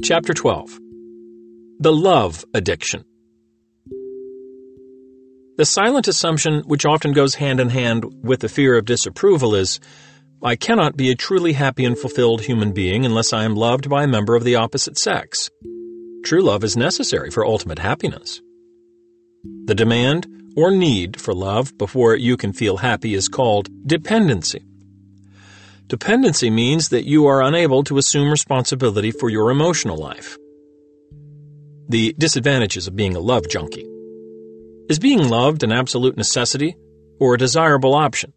Chapter 12 The Love Addiction. The silent assumption, which often goes hand in hand with the fear of disapproval, is I cannot be a truly happy and fulfilled human being unless I am loved by a member of the opposite sex. True love is necessary for ultimate happiness. The demand or need for love before you can feel happy is called dependency. Dependency means that you are unable to assume responsibility for your emotional life. The disadvantages of being a love junkie. Is being loved an absolute necessity or a desirable option?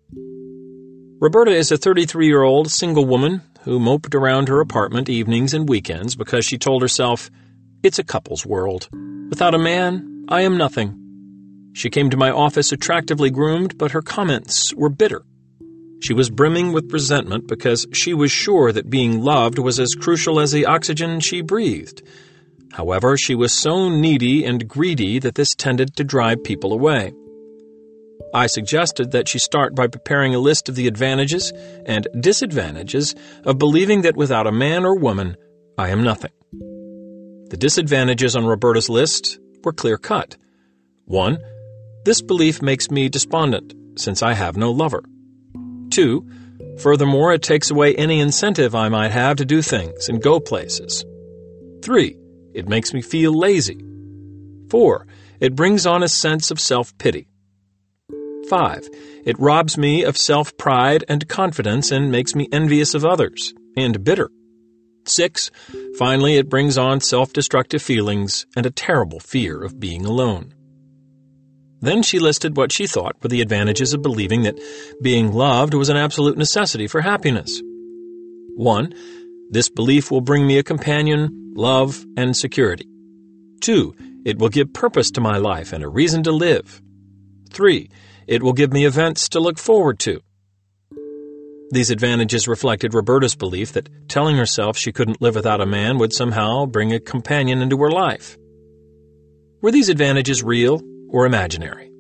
Roberta is a 33 year old single woman who moped around her apartment evenings and weekends because she told herself, It's a couple's world. Without a man, I am nothing. She came to my office attractively groomed, but her comments were bitter. She was brimming with resentment because she was sure that being loved was as crucial as the oxygen she breathed. However, she was so needy and greedy that this tended to drive people away. I suggested that she start by preparing a list of the advantages and disadvantages of believing that without a man or woman, I am nothing. The disadvantages on Roberta's list were clear cut. 1. This belief makes me despondent, since I have no lover. 2. Furthermore, it takes away any incentive I might have to do things and go places. 3. It makes me feel lazy. 4. It brings on a sense of self pity. 5. It robs me of self pride and confidence and makes me envious of others and bitter. 6. Finally, it brings on self destructive feelings and a terrible fear of being alone. Then she listed what she thought were the advantages of believing that being loved was an absolute necessity for happiness. 1. This belief will bring me a companion, love, and security. 2. It will give purpose to my life and a reason to live. 3. It will give me events to look forward to. These advantages reflected Roberta's belief that telling herself she couldn't live without a man would somehow bring a companion into her life. Were these advantages real or imaginary.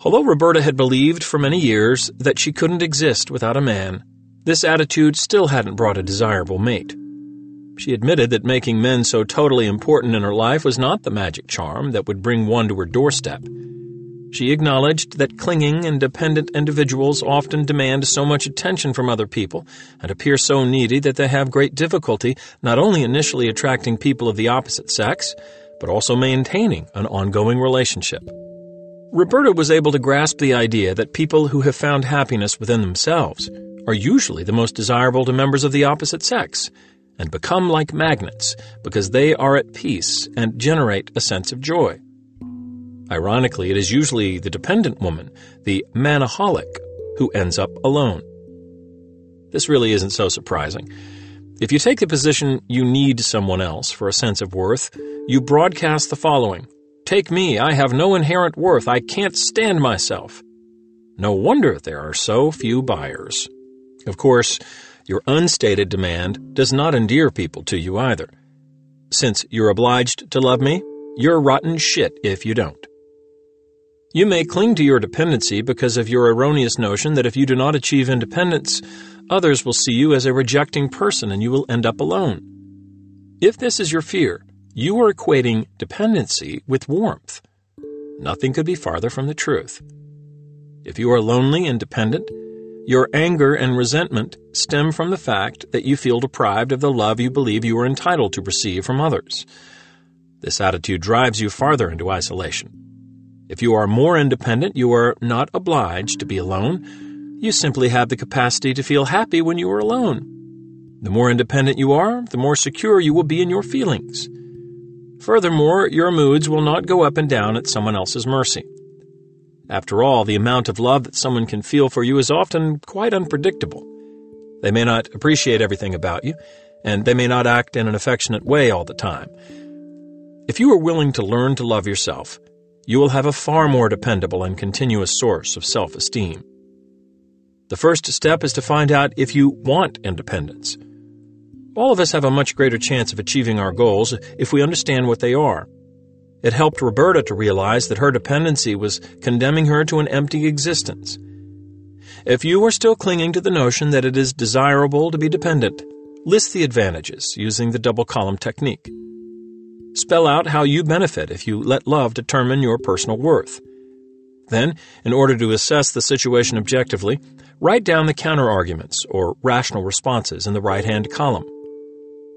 Although Roberta had believed for many years that she couldn't exist without a man, this attitude still hadn't brought a desirable mate. She admitted that making men so totally important in her life was not the magic charm that would bring one to her doorstep. She acknowledged that clinging and dependent individuals often demand so much attention from other people and appear so needy that they have great difficulty not only initially attracting people of the opposite sex, but also maintaining an ongoing relationship. Roberta was able to grasp the idea that people who have found happiness within themselves are usually the most desirable to members of the opposite sex and become like magnets because they are at peace and generate a sense of joy. Ironically, it is usually the dependent woman, the manaholic, who ends up alone. This really isn't so surprising. If you take the position you need someone else for a sense of worth, you broadcast the following Take me, I have no inherent worth, I can't stand myself. No wonder there are so few buyers. Of course, your unstated demand does not endear people to you either. Since you're obliged to love me, you're rotten shit if you don't. You may cling to your dependency because of your erroneous notion that if you do not achieve independence, Others will see you as a rejecting person and you will end up alone. If this is your fear, you are equating dependency with warmth. Nothing could be farther from the truth. If you are lonely and dependent, your anger and resentment stem from the fact that you feel deprived of the love you believe you are entitled to receive from others. This attitude drives you farther into isolation. If you are more independent, you are not obliged to be alone you simply have the capacity to feel happy when you are alone. The more independent you are, the more secure you will be in your feelings. Furthermore, your moods will not go up and down at someone else's mercy. After all, the amount of love that someone can feel for you is often quite unpredictable. They may not appreciate everything about you, and they may not act in an affectionate way all the time. If you are willing to learn to love yourself, you will have a far more dependable and continuous source of self esteem. The first step is to find out if you want independence. All of us have a much greater chance of achieving our goals if we understand what they are. It helped Roberta to realize that her dependency was condemning her to an empty existence. If you are still clinging to the notion that it is desirable to be dependent, List the advantages using the double column technique. Spell out how you benefit if you let love determine your personal worth. Then, in order to assess the situation objectively, write down the counterarguments or rational responses in the right hand column.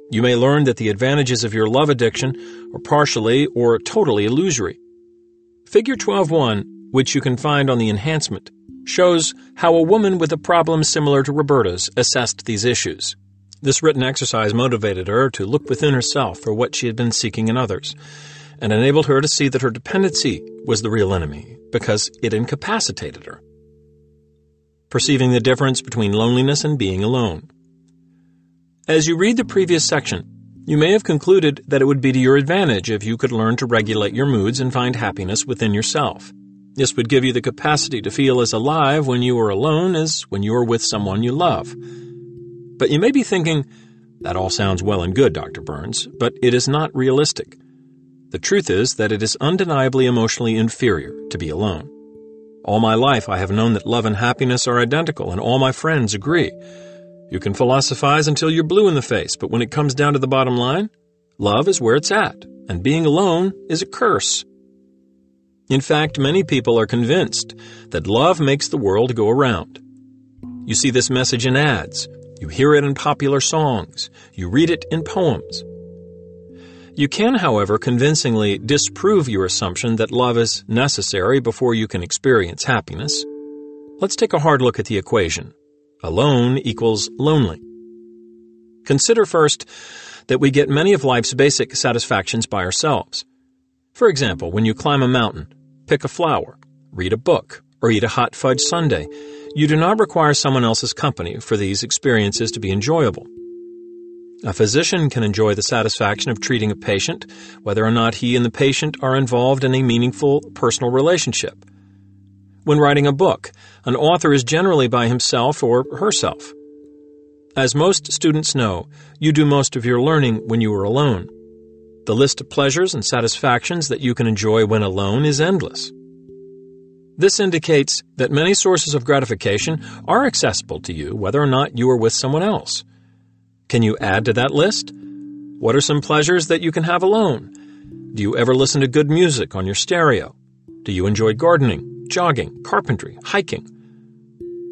You may learn that the advantages of your love addiction are partially or totally illusory. Figure 12.1, which you can find on the enhancement, shows how a woman with a problem similar to Roberta's assessed these issues. This written exercise motivated her to look within herself for what she had been seeking in others, and enabled her to see that her dependency was the real enemy because it incapacitated her. Perceiving the difference between loneliness and being alone. As you read the previous section, you may have concluded that it would be to your advantage if you could learn to regulate your moods and find happiness within yourself. This would give you the capacity to feel as alive when you are alone as when you are with someone you love. But you may be thinking, that all sounds well and good, Dr. Burns, but it is not realistic. The truth is that it is undeniably emotionally inferior to be alone. All my life I have known that love and happiness are identical, and all my friends agree. You can philosophize until you're blue in the face, but when it comes down to the bottom line, love is where it's at, and being alone is a curse. In fact, many people are convinced that love makes the world go around. You see this message in ads, you hear it in popular songs, you read it in poems. You can, however, convincingly disprove your assumption that love is necessary before you can experience happiness. Let's take a hard look at the equation. Alone equals lonely. Consider first that we get many of life's basic satisfactions by ourselves. For example, when you climb a mountain, pick a flower, read a book, or eat a hot fudge sundae, you do not require someone else's company for these experiences to be enjoyable. A physician can enjoy the satisfaction of treating a patient, whether or not he and the patient are involved in a meaningful personal relationship. When writing a book, an author is generally by himself or herself. As most students know, you do most of your learning when you are alone. The list of pleasures and satisfactions that you can enjoy when alone is endless. This indicates that many sources of gratification are accessible to you whether or not you are with someone else. Can you add to that list? What are some pleasures that you can have alone? Do you ever listen to good music on your stereo? Do you enjoy gardening? jogging, carpentry, hiking.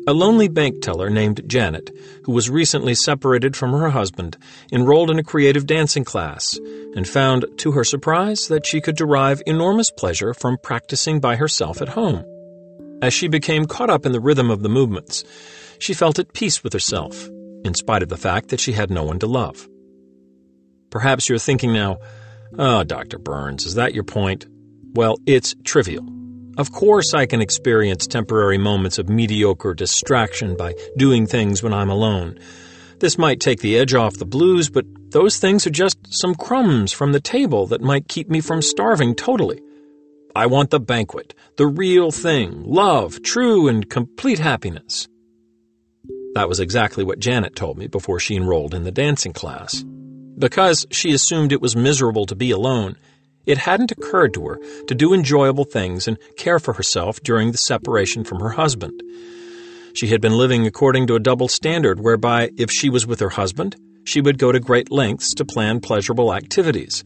A lonely bank teller named Janet, who was recently separated from her husband, enrolled in a creative dancing class and found, to her surprise, that she could derive enormous pleasure from practicing by herself at home. As she became caught up in the rhythm of the movements, she felt at peace with herself, in spite of the fact that she had no one to love. Perhaps you're thinking now, oh, Dr. Burns, is that your point? Well, it's trivial. Of course, I can experience temporary moments of mediocre distraction by doing things when I'm alone. This might take the edge off the blues, but those things are just some crumbs from the table that might keep me from starving totally. I want the banquet, the real thing, love, true and complete happiness. That was exactly what Janet told me before she enrolled in the dancing class. Because she assumed it was miserable to be alone, it hadn't occurred to her to do enjoyable things and care for herself during the separation from her husband. She had been living according to a double standard whereby if she was with her husband, she would go to great lengths to plan pleasurable activities.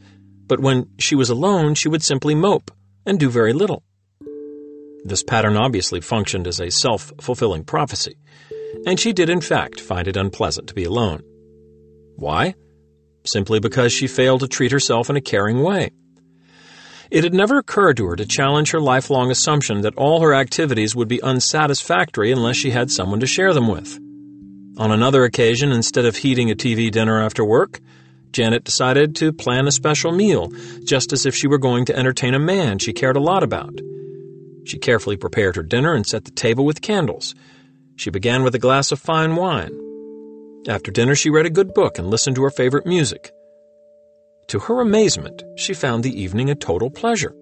But when she was alone, she would simply mope and do very little. This pattern obviously functioned as a self fulfilling prophecy, and she did in fact find it unpleasant to be alone. Why? Simply because she failed to treat herself in a caring way. It had never occurred to her to challenge her lifelong assumption that all her activities would be unsatisfactory unless she had someone to share them with. On another occasion, instead of heating a TV dinner after work, Janet decided to plan a special meal, just as if she were going to entertain a man she cared a lot about. She carefully prepared her dinner and set the table with candles. She began with a glass of fine wine. After dinner, she read a good book and listened to her favorite music. To her amazement, she found the evening a total pleasure.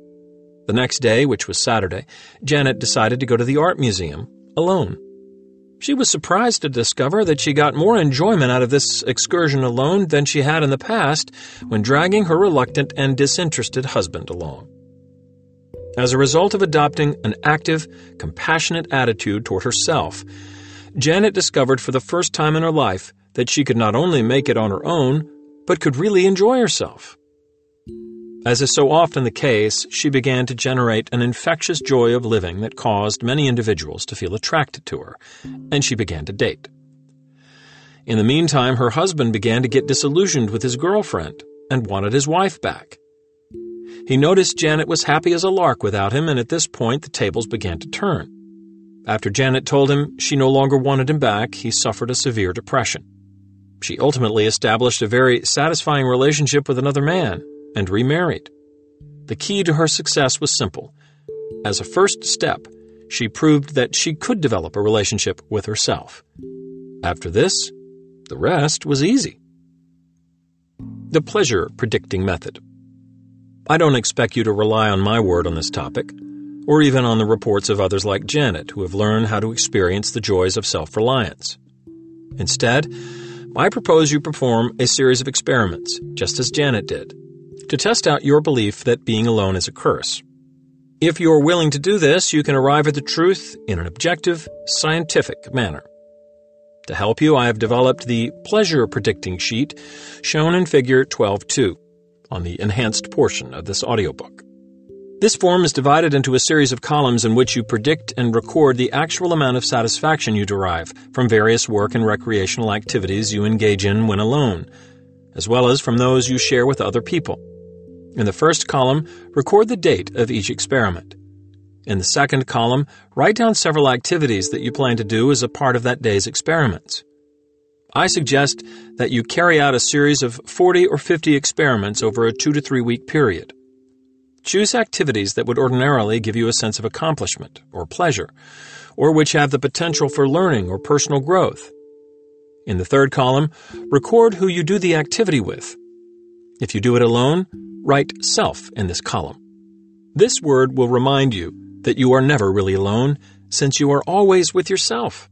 The next day, which was Saturday, Janet decided to go to the art museum alone. She was surprised to discover that she got more enjoyment out of this excursion alone than she had in the past when dragging her reluctant and disinterested husband along. As a result of adopting an active, compassionate attitude toward herself, Janet discovered for the first time in her life that she could not only make it on her own, but could really enjoy herself. As is so often the case, she began to generate an infectious joy of living that caused many individuals to feel attracted to her, and she began to date. In the meantime, her husband began to get disillusioned with his girlfriend and wanted his wife back. He noticed Janet was happy as a lark without him, and at this point the tables began to turn. After Janet told him she no longer wanted him back, he suffered a severe depression. She ultimately established a very satisfying relationship with another man and remarried. The key to her success was simple. As a first step, she proved that she could develop a relationship with herself. After this, the rest was easy. The pleasure predicting method. I don't expect you to rely on my word on this topic, or even on the reports of others like Janet who have learned how to experience the joys of self reliance. Instead, I propose you perform a series of experiments, just as Janet did to test out your belief that being alone is a curse. If you are willing to do this, you can arrive at the truth in an objective, scientific manner. To help you, I have developed the pleasure predicting sheet shown in Figure 12.2 on the enhanced portion of this audiobook. This form is divided into a series of columns in which you predict and record the actual amount of satisfaction you derive from various work and recreational activities you engage in when alone, as well as from those you share with other people. In the first column, record the date of each experiment. In the second column, write down several activities that you plan to do as a part of that day's experiments. I suggest that you carry out a series of 40 or 50 experiments over a two to three week period. Choose activities that would ordinarily give you a sense of accomplishment or pleasure, or which have the potential for learning or personal growth. In the third column, record who you do the activity with. If you do it alone, Write self in this column. This word will remind you that you are never really alone, since you are always with yourself.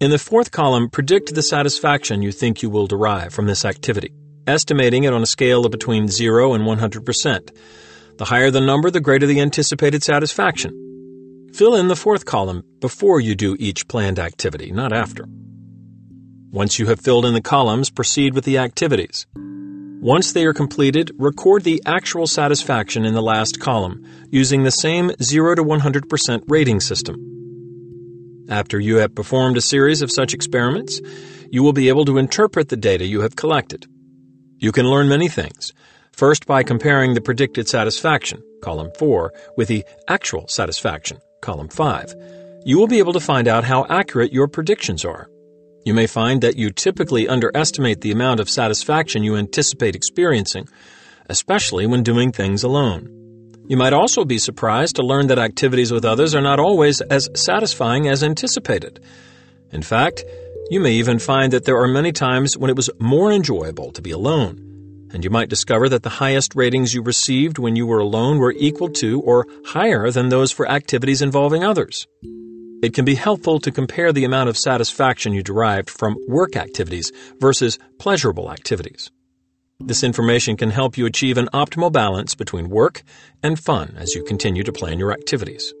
In the fourth column, predict the satisfaction you think you will derive from this activity, estimating it on a scale of between 0 and 100%. The higher the number, the greater the anticipated satisfaction. Fill in the fourth column before you do each planned activity, not after. Once you have filled in the columns, proceed with the activities. Once they are completed, record the actual satisfaction in the last column using the same 0 to 100% rating system. After you have performed a series of such experiments, you will be able to interpret the data you have collected. You can learn many things. First, by comparing the predicted satisfaction, column 4, with the actual satisfaction, column 5. You will be able to find out how accurate your predictions are. You may find that you typically underestimate the amount of satisfaction you anticipate experiencing, especially when doing things alone. You might also be surprised to learn that activities with others are not always as satisfying as anticipated. In fact, you may even find that there are many times when it was more enjoyable to be alone, and you might discover that the highest ratings you received when you were alone were equal to or higher than those for activities involving others. It can be helpful to compare the amount of satisfaction you derived from work activities versus pleasurable activities. This information can help you achieve an optimal balance between work and fun as you continue to plan your activities.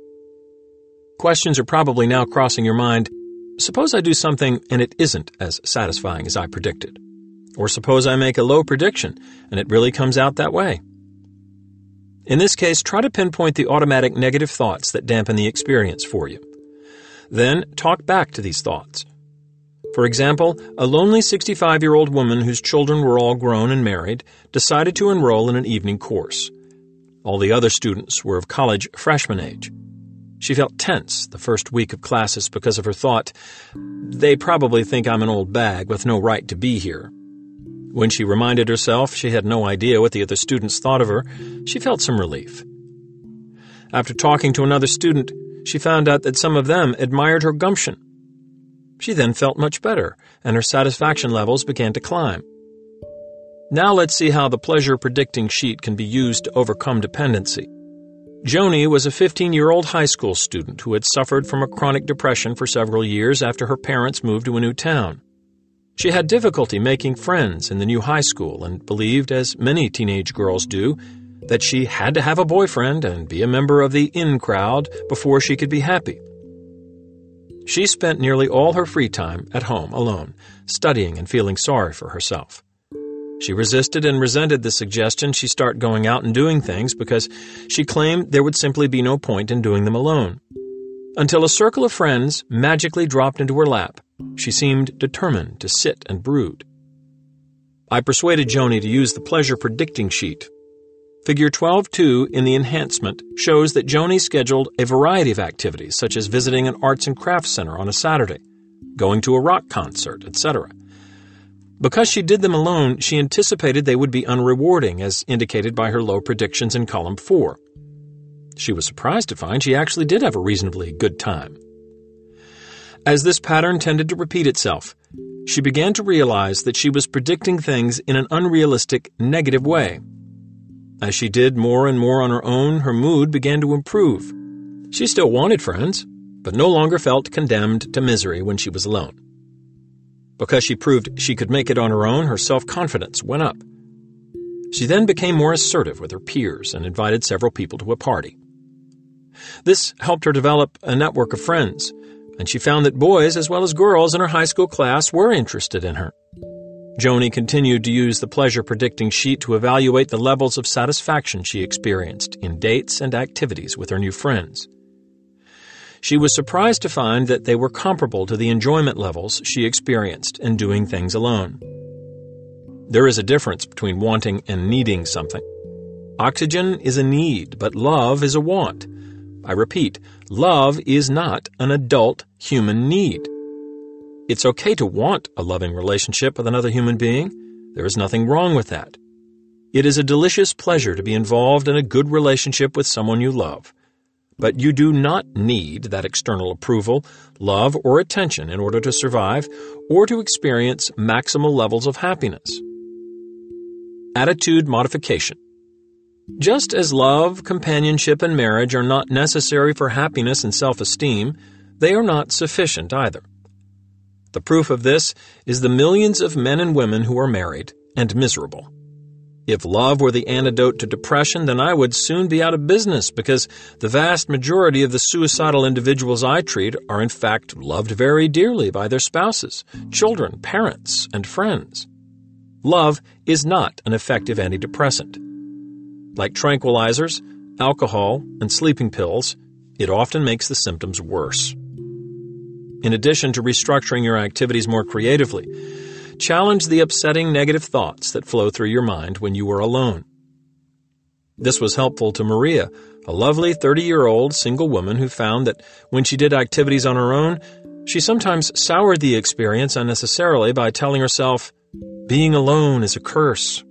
Questions are probably now crossing your mind. Suppose I do something and it isn't as satisfying as I predicted. Or suppose I make a low prediction and it really comes out that way. In this case, try to pinpoint the automatic negative thoughts that dampen the experience for you. Then talk back to these thoughts. For example, a lonely 65 year old woman whose children were all grown and married decided to enroll in an evening course. All the other students were of college freshman age. She felt tense the first week of classes because of her thought, they probably think I'm an old bag with no right to be here. When she reminded herself she had no idea what the other students thought of her, she felt some relief. After talking to another student, she found out that some of them admired her gumption. She then felt much better, and her satisfaction levels began to climb. Now let's see how the pleasure predicting sheet can be used to overcome dependency. Joni was a 15 year old high school student who had suffered from a chronic depression for several years after her parents moved to a new town. She had difficulty making friends in the new high school and believed, as many teenage girls do, that she had to have a boyfriend and be a member of the in crowd before she could be happy. She spent nearly all her free time at home alone, studying and feeling sorry for herself. She resisted and resented the suggestion she start going out and doing things because she claimed there would simply be no point in doing them alone. Until a circle of friends magically dropped into her lap, she seemed determined to sit and brood. I persuaded Joni to use the pleasure predicting sheet Figure 12.2 in the enhancement shows that Joni scheduled a variety of activities, such as visiting an arts and crafts center on a Saturday, going to a rock concert, etc. Because she did them alone, she anticipated they would be unrewarding, as indicated by her low predictions in column 4. She was surprised to find she actually did have a reasonably good time. As this pattern tended to repeat itself, she began to realize that she was predicting things in an unrealistic, negative way as she did more and more on her own, her mood began to improve. She still wanted friends, but no longer felt condemned to misery when she was alone. Because she proved she could make it on her own, her self confidence went up. She then became more assertive with her peers and invited several people to a party. This helped her develop a network of friends, and she found that boys as well as girls in her high school class were interested in her. Joni continued to use the pleasure predicting sheet to evaluate the levels of satisfaction she experienced in dates and activities with her new friends. She was surprised to find that they were comparable to the enjoyment levels she experienced in doing things alone. There is a difference between wanting and needing something. Oxygen is a need, but love is a want. I repeat, love is not an adult human need. It's okay to want a loving relationship with another human being. There is nothing wrong with that. It is a delicious pleasure to be involved in a good relationship with someone you love. But you do not need that external approval, love, or attention in order to survive or to experience maximal levels of happiness. Attitude modification. Just as love, companionship, and marriage are not necessary for happiness and self esteem, they are not sufficient either. The proof of this is the millions of men and women who are married and miserable. If love were the antidote to depression, then I would soon be out of business because the vast majority of the suicidal individuals I treat are in fact loved very dearly by their spouses, children, parents, and friends. Love is not an effective antidepressant. Like tranquilizers, alcohol, and sleeping pills, it often makes the symptoms worse. In addition to restructuring your activities more creatively, challenge the upsetting negative thoughts that flow through your mind when you are alone. This was helpful to Maria, a lovely 30 year old single woman who found that when she did activities on her own, she sometimes soured the experience unnecessarily by telling herself, being alone is a curse.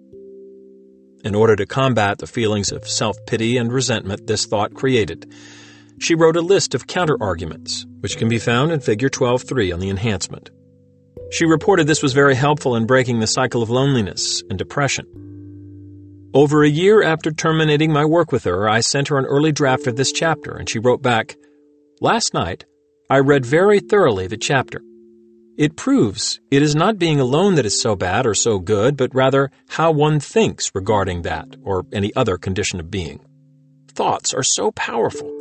In order to combat the feelings of self pity and resentment this thought created, she wrote a list of counterarguments, which can be found in Figure 12.3 on the enhancement. She reported this was very helpful in breaking the cycle of loneliness and depression. Over a year after terminating my work with her, I sent her an early draft of this chapter, and she wrote back, Last night, I read very thoroughly the chapter. It proves it is not being alone that is so bad or so good, but rather how one thinks regarding that or any other condition of being. Thoughts are so powerful.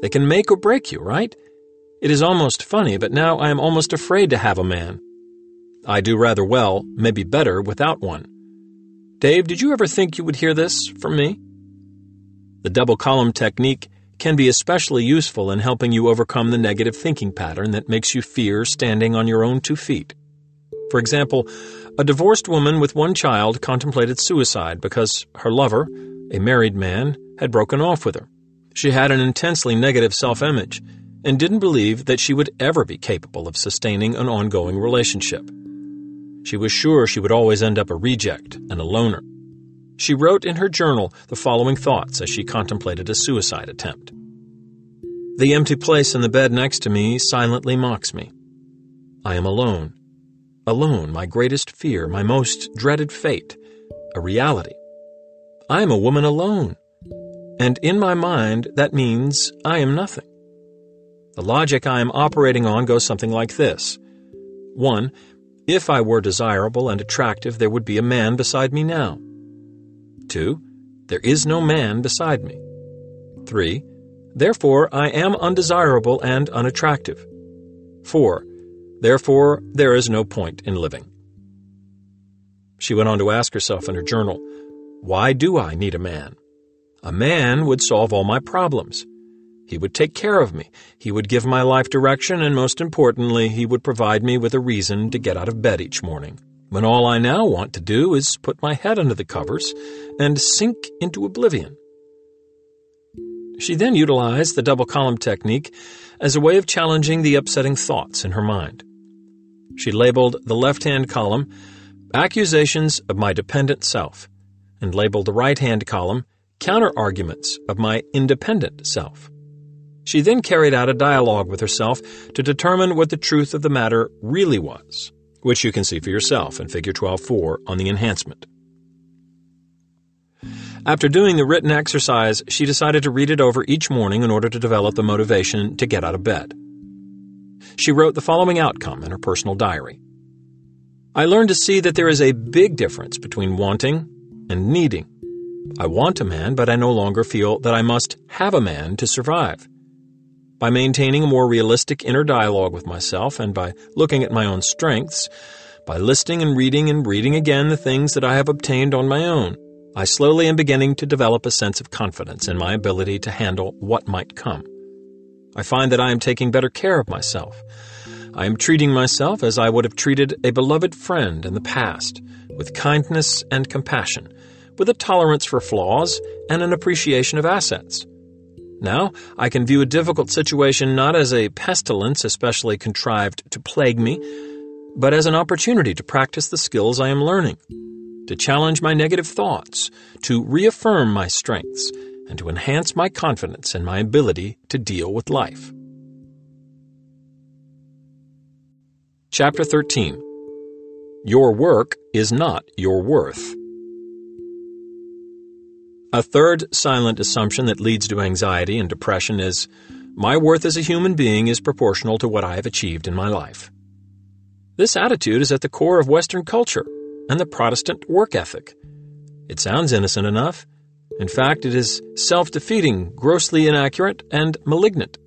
They can make or break you, right? It is almost funny, but now I am almost afraid to have a man. I do rather well, maybe better, without one. Dave, did you ever think you would hear this from me? The double column technique can be especially useful in helping you overcome the negative thinking pattern that makes you fear standing on your own two feet. For example, a divorced woman with one child contemplated suicide because her lover, a married man, had broken off with her. She had an intensely negative self image and didn't believe that she would ever be capable of sustaining an ongoing relationship. She was sure she would always end up a reject and a loner. She wrote in her journal the following thoughts as she contemplated a suicide attempt. The empty place in the bed next to me silently mocks me. I am alone. Alone, my greatest fear, my most dreaded fate, a reality. I am a woman alone. And in my mind, that means I am nothing. The logic I am operating on goes something like this 1. If I were desirable and attractive, there would be a man beside me now. 2. There is no man beside me. 3. Therefore, I am undesirable and unattractive. 4. Therefore, there is no point in living. She went on to ask herself in her journal, Why do I need a man? A man would solve all my problems. He would take care of me. He would give my life direction, and most importantly, he would provide me with a reason to get out of bed each morning. When all I now want to do is put my head under the covers and sink into oblivion. She then utilized the double column technique as a way of challenging the upsetting thoughts in her mind. She labeled the left hand column Accusations of my dependent self, and labeled the right hand column Counter arguments of my independent self. She then carried out a dialogue with herself to determine what the truth of the matter really was, which you can see for yourself in Figure 12.4 on the enhancement. After doing the written exercise, she decided to read it over each morning in order to develop the motivation to get out of bed. She wrote the following outcome in her personal diary I learned to see that there is a big difference between wanting and needing. I want a man, but I no longer feel that I must have a man to survive. By maintaining a more realistic inner dialogue with myself and by looking at my own strengths, by listing and reading and reading again the things that I have obtained on my own, I slowly am beginning to develop a sense of confidence in my ability to handle what might come. I find that I am taking better care of myself. I am treating myself as I would have treated a beloved friend in the past, with kindness and compassion, with a tolerance for flaws and an appreciation of assets. Now, I can view a difficult situation not as a pestilence especially contrived to plague me, but as an opportunity to practice the skills I am learning, to challenge my negative thoughts, to reaffirm my strengths, and to enhance my confidence in my ability to deal with life. Chapter 13 Your work is not your worth. A third silent assumption that leads to anxiety and depression is my worth as a human being is proportional to what I have achieved in my life. This attitude is at the core of Western culture and the Protestant work ethic. It sounds innocent enough. In fact, it is self defeating, grossly inaccurate, and malignant.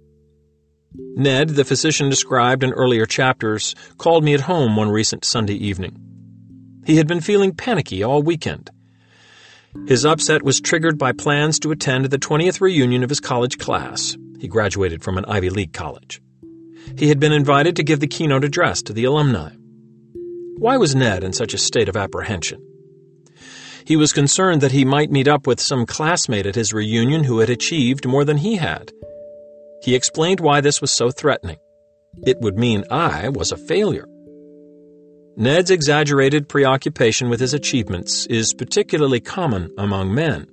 Ned, the physician described in earlier chapters, called me at home one recent Sunday evening. He had been feeling panicky all weekend. His upset was triggered by plans to attend the 20th reunion of his college class. He graduated from an Ivy League college. He had been invited to give the keynote address to the alumni. Why was Ned in such a state of apprehension? He was concerned that he might meet up with some classmate at his reunion who had achieved more than he had. He explained why this was so threatening. It would mean I was a failure. Ned's exaggerated preoccupation with his achievements is particularly common among men.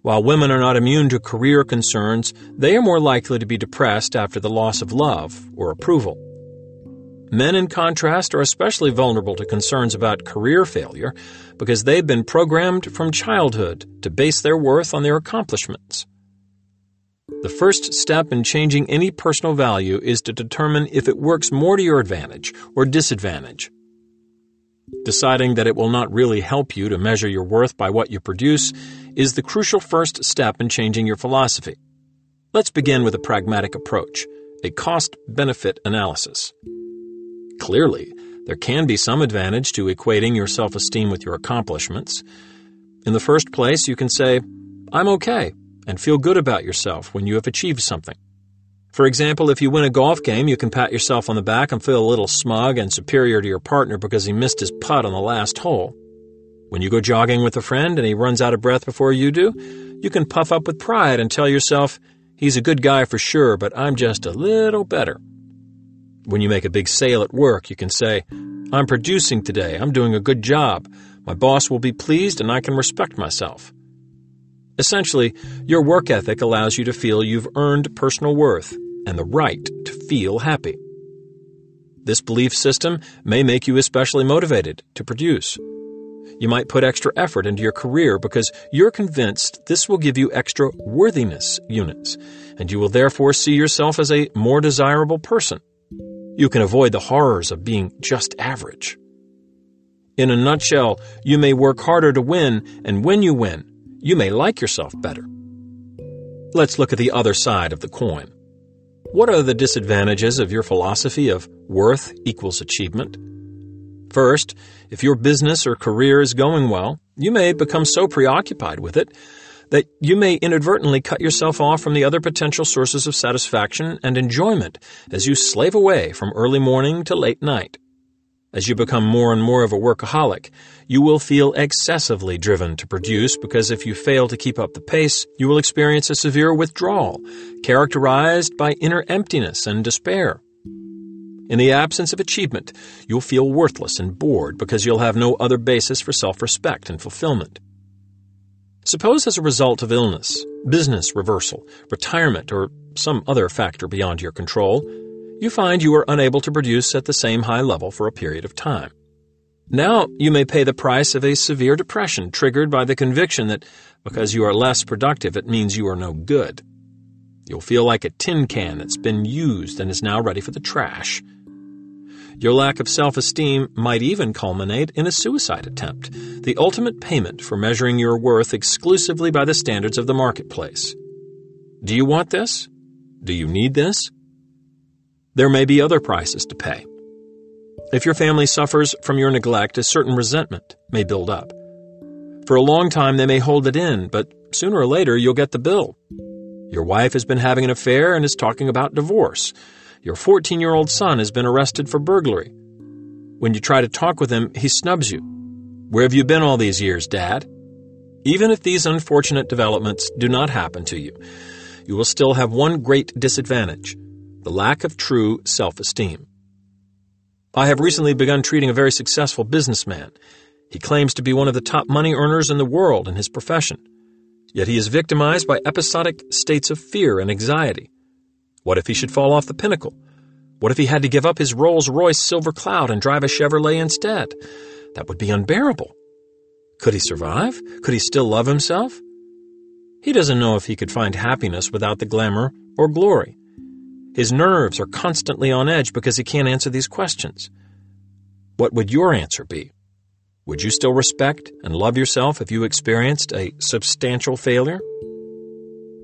While women are not immune to career concerns, they are more likely to be depressed after the loss of love or approval. Men, in contrast, are especially vulnerable to concerns about career failure because they've been programmed from childhood to base their worth on their accomplishments. The first step in changing any personal value is to determine if it works more to your advantage or disadvantage. Deciding that it will not really help you to measure your worth by what you produce is the crucial first step in changing your philosophy. Let's begin with a pragmatic approach, a cost benefit analysis. Clearly, there can be some advantage to equating your self esteem with your accomplishments. In the first place, you can say, I'm okay and feel good about yourself when you have achieved something. For example, if you win a golf game, you can pat yourself on the back and feel a little smug and superior to your partner because he missed his putt on the last hole. When you go jogging with a friend and he runs out of breath before you do, you can puff up with pride and tell yourself, he's a good guy for sure, but I'm just a little better. When you make a big sale at work, you can say, I'm producing today, I'm doing a good job, my boss will be pleased, and I can respect myself. Essentially, your work ethic allows you to feel you've earned personal worth and the right to feel happy. This belief system may make you especially motivated to produce. You might put extra effort into your career because you're convinced this will give you extra worthiness units, and you will therefore see yourself as a more desirable person. You can avoid the horrors of being just average. In a nutshell, you may work harder to win, and when you win, you may like yourself better. Let's look at the other side of the coin. What are the disadvantages of your philosophy of worth equals achievement? First, if your business or career is going well, you may become so preoccupied with it that you may inadvertently cut yourself off from the other potential sources of satisfaction and enjoyment as you slave away from early morning to late night. As you become more and more of a workaholic, you will feel excessively driven to produce because if you fail to keep up the pace, you will experience a severe withdrawal, characterized by inner emptiness and despair. In the absence of achievement, you'll feel worthless and bored because you'll have no other basis for self respect and fulfillment. Suppose as a result of illness, business reversal, retirement, or some other factor beyond your control, you find you are unable to produce at the same high level for a period of time. Now you may pay the price of a severe depression triggered by the conviction that because you are less productive, it means you are no good. You'll feel like a tin can that's been used and is now ready for the trash. Your lack of self esteem might even culminate in a suicide attempt, the ultimate payment for measuring your worth exclusively by the standards of the marketplace. Do you want this? Do you need this? There may be other prices to pay. If your family suffers from your neglect, a certain resentment may build up. For a long time, they may hold it in, but sooner or later, you'll get the bill. Your wife has been having an affair and is talking about divorce. Your 14 year old son has been arrested for burglary. When you try to talk with him, he snubs you. Where have you been all these years, Dad? Even if these unfortunate developments do not happen to you, you will still have one great disadvantage the lack of true self esteem. I have recently begun treating a very successful businessman. He claims to be one of the top money earners in the world in his profession. Yet he is victimized by episodic states of fear and anxiety. What if he should fall off the pinnacle? What if he had to give up his Rolls Royce Silver Cloud and drive a Chevrolet instead? That would be unbearable. Could he survive? Could he still love himself? He doesn't know if he could find happiness without the glamour or glory. His nerves are constantly on edge because he can't answer these questions. What would your answer be? Would you still respect and love yourself if you experienced a substantial failure?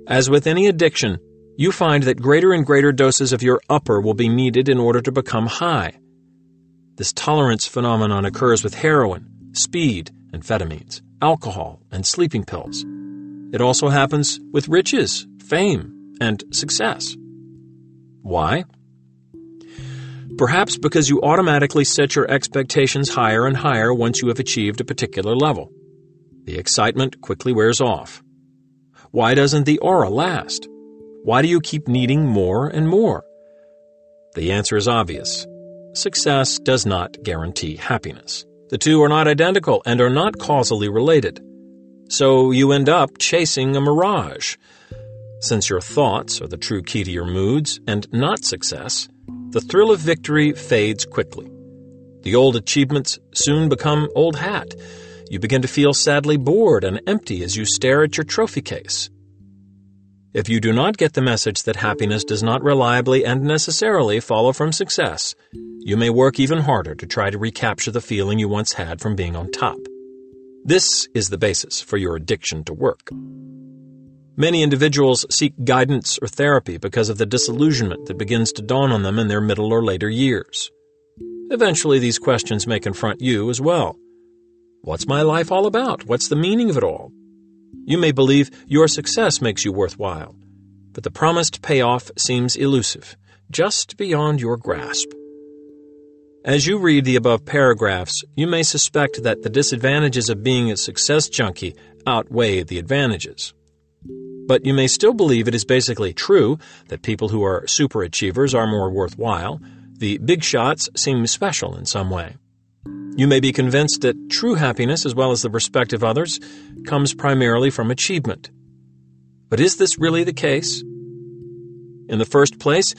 As with any addiction, you find that greater and greater doses of your upper will be needed in order to become high. This tolerance phenomenon occurs with heroin, speed, amphetamines, alcohol, and sleeping pills. It also happens with riches, fame, and success. Why? Perhaps because you automatically set your expectations higher and higher once you have achieved a particular level. The excitement quickly wears off. Why doesn't the aura last? Why do you keep needing more and more? The answer is obvious. Success does not guarantee happiness. The two are not identical and are not causally related. So you end up chasing a mirage since your thoughts are the true key to your moods and not success, the thrill of victory fades quickly. The old achievements soon become old hat. You begin to feel sadly bored and empty as you stare at your trophy case. If you do not get the message that happiness does not reliably and necessarily follow from success, you may work even harder to try to recapture the feeling you once had from being on top. This is the basis for your addiction to work. Many individuals seek guidance or therapy because of the disillusionment that begins to dawn on them in their middle or later years. Eventually, these questions may confront you as well. What's my life all about? What's the meaning of it all? You may believe your success makes you worthwhile, but the promised payoff seems elusive, just beyond your grasp. As you read the above paragraphs, you may suspect that the disadvantages of being a success junkie outweigh the advantages. But you may still believe it is basically true that people who are superachievers are more worthwhile. The big shots seem special in some way. You may be convinced that true happiness, as well as the respect of others, comes primarily from achievement. But is this really the case? In the first place,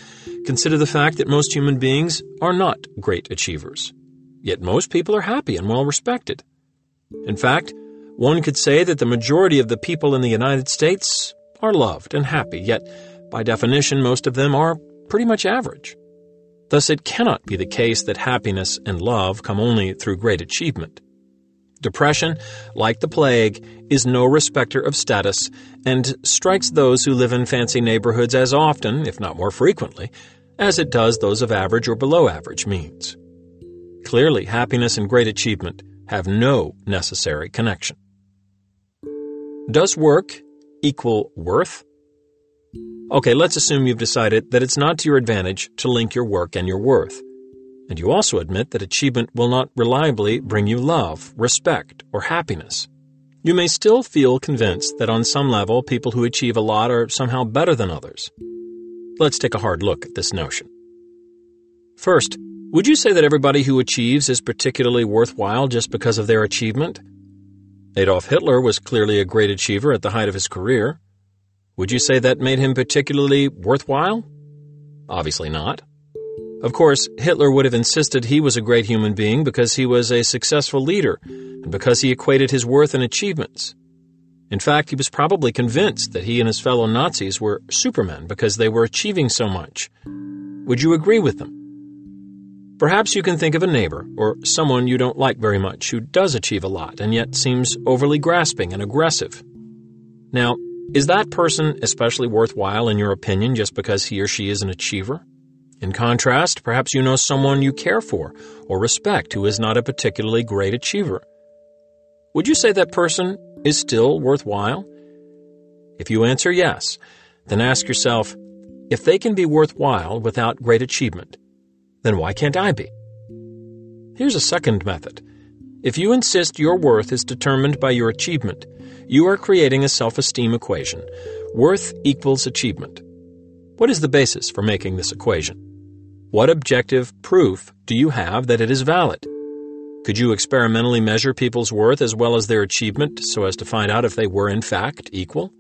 consider the fact that most human beings are not great achievers. Yet most people are happy and well respected. In fact, one could say that the majority of the people in the United States are loved and happy, yet, by definition, most of them are pretty much average. Thus, it cannot be the case that happiness and love come only through great achievement. Depression, like the plague, is no respecter of status and strikes those who live in fancy neighborhoods as often, if not more frequently, as it does those of average or below average means. Clearly, happiness and great achievement have no necessary connection. Does work equal worth? Okay, let's assume you've decided that it's not to your advantage to link your work and your worth. And you also admit that achievement will not reliably bring you love, respect, or happiness. You may still feel convinced that on some level people who achieve a lot are somehow better than others. Let's take a hard look at this notion. First, would you say that everybody who achieves is particularly worthwhile just because of their achievement? Adolf Hitler was clearly a great achiever at the height of his career. Would you say that made him particularly worthwhile? Obviously not. Of course, Hitler would have insisted he was a great human being because he was a successful leader and because he equated his worth and achievements. In fact, he was probably convinced that he and his fellow Nazis were supermen because they were achieving so much. Would you agree with them? Perhaps you can think of a neighbor or someone you don't like very much who does achieve a lot and yet seems overly grasping and aggressive. Now, is that person especially worthwhile in your opinion just because he or she is an achiever? In contrast, perhaps you know someone you care for or respect who is not a particularly great achiever. Would you say that person is still worthwhile? If you answer yes, then ask yourself if they can be worthwhile without great achievement, then why can't I be? Here's a second method. If you insist your worth is determined by your achievement, you are creating a self esteem equation. Worth equals achievement. What is the basis for making this equation? What objective proof do you have that it is valid? Could you experimentally measure people's worth as well as their achievement so as to find out if they were in fact equal?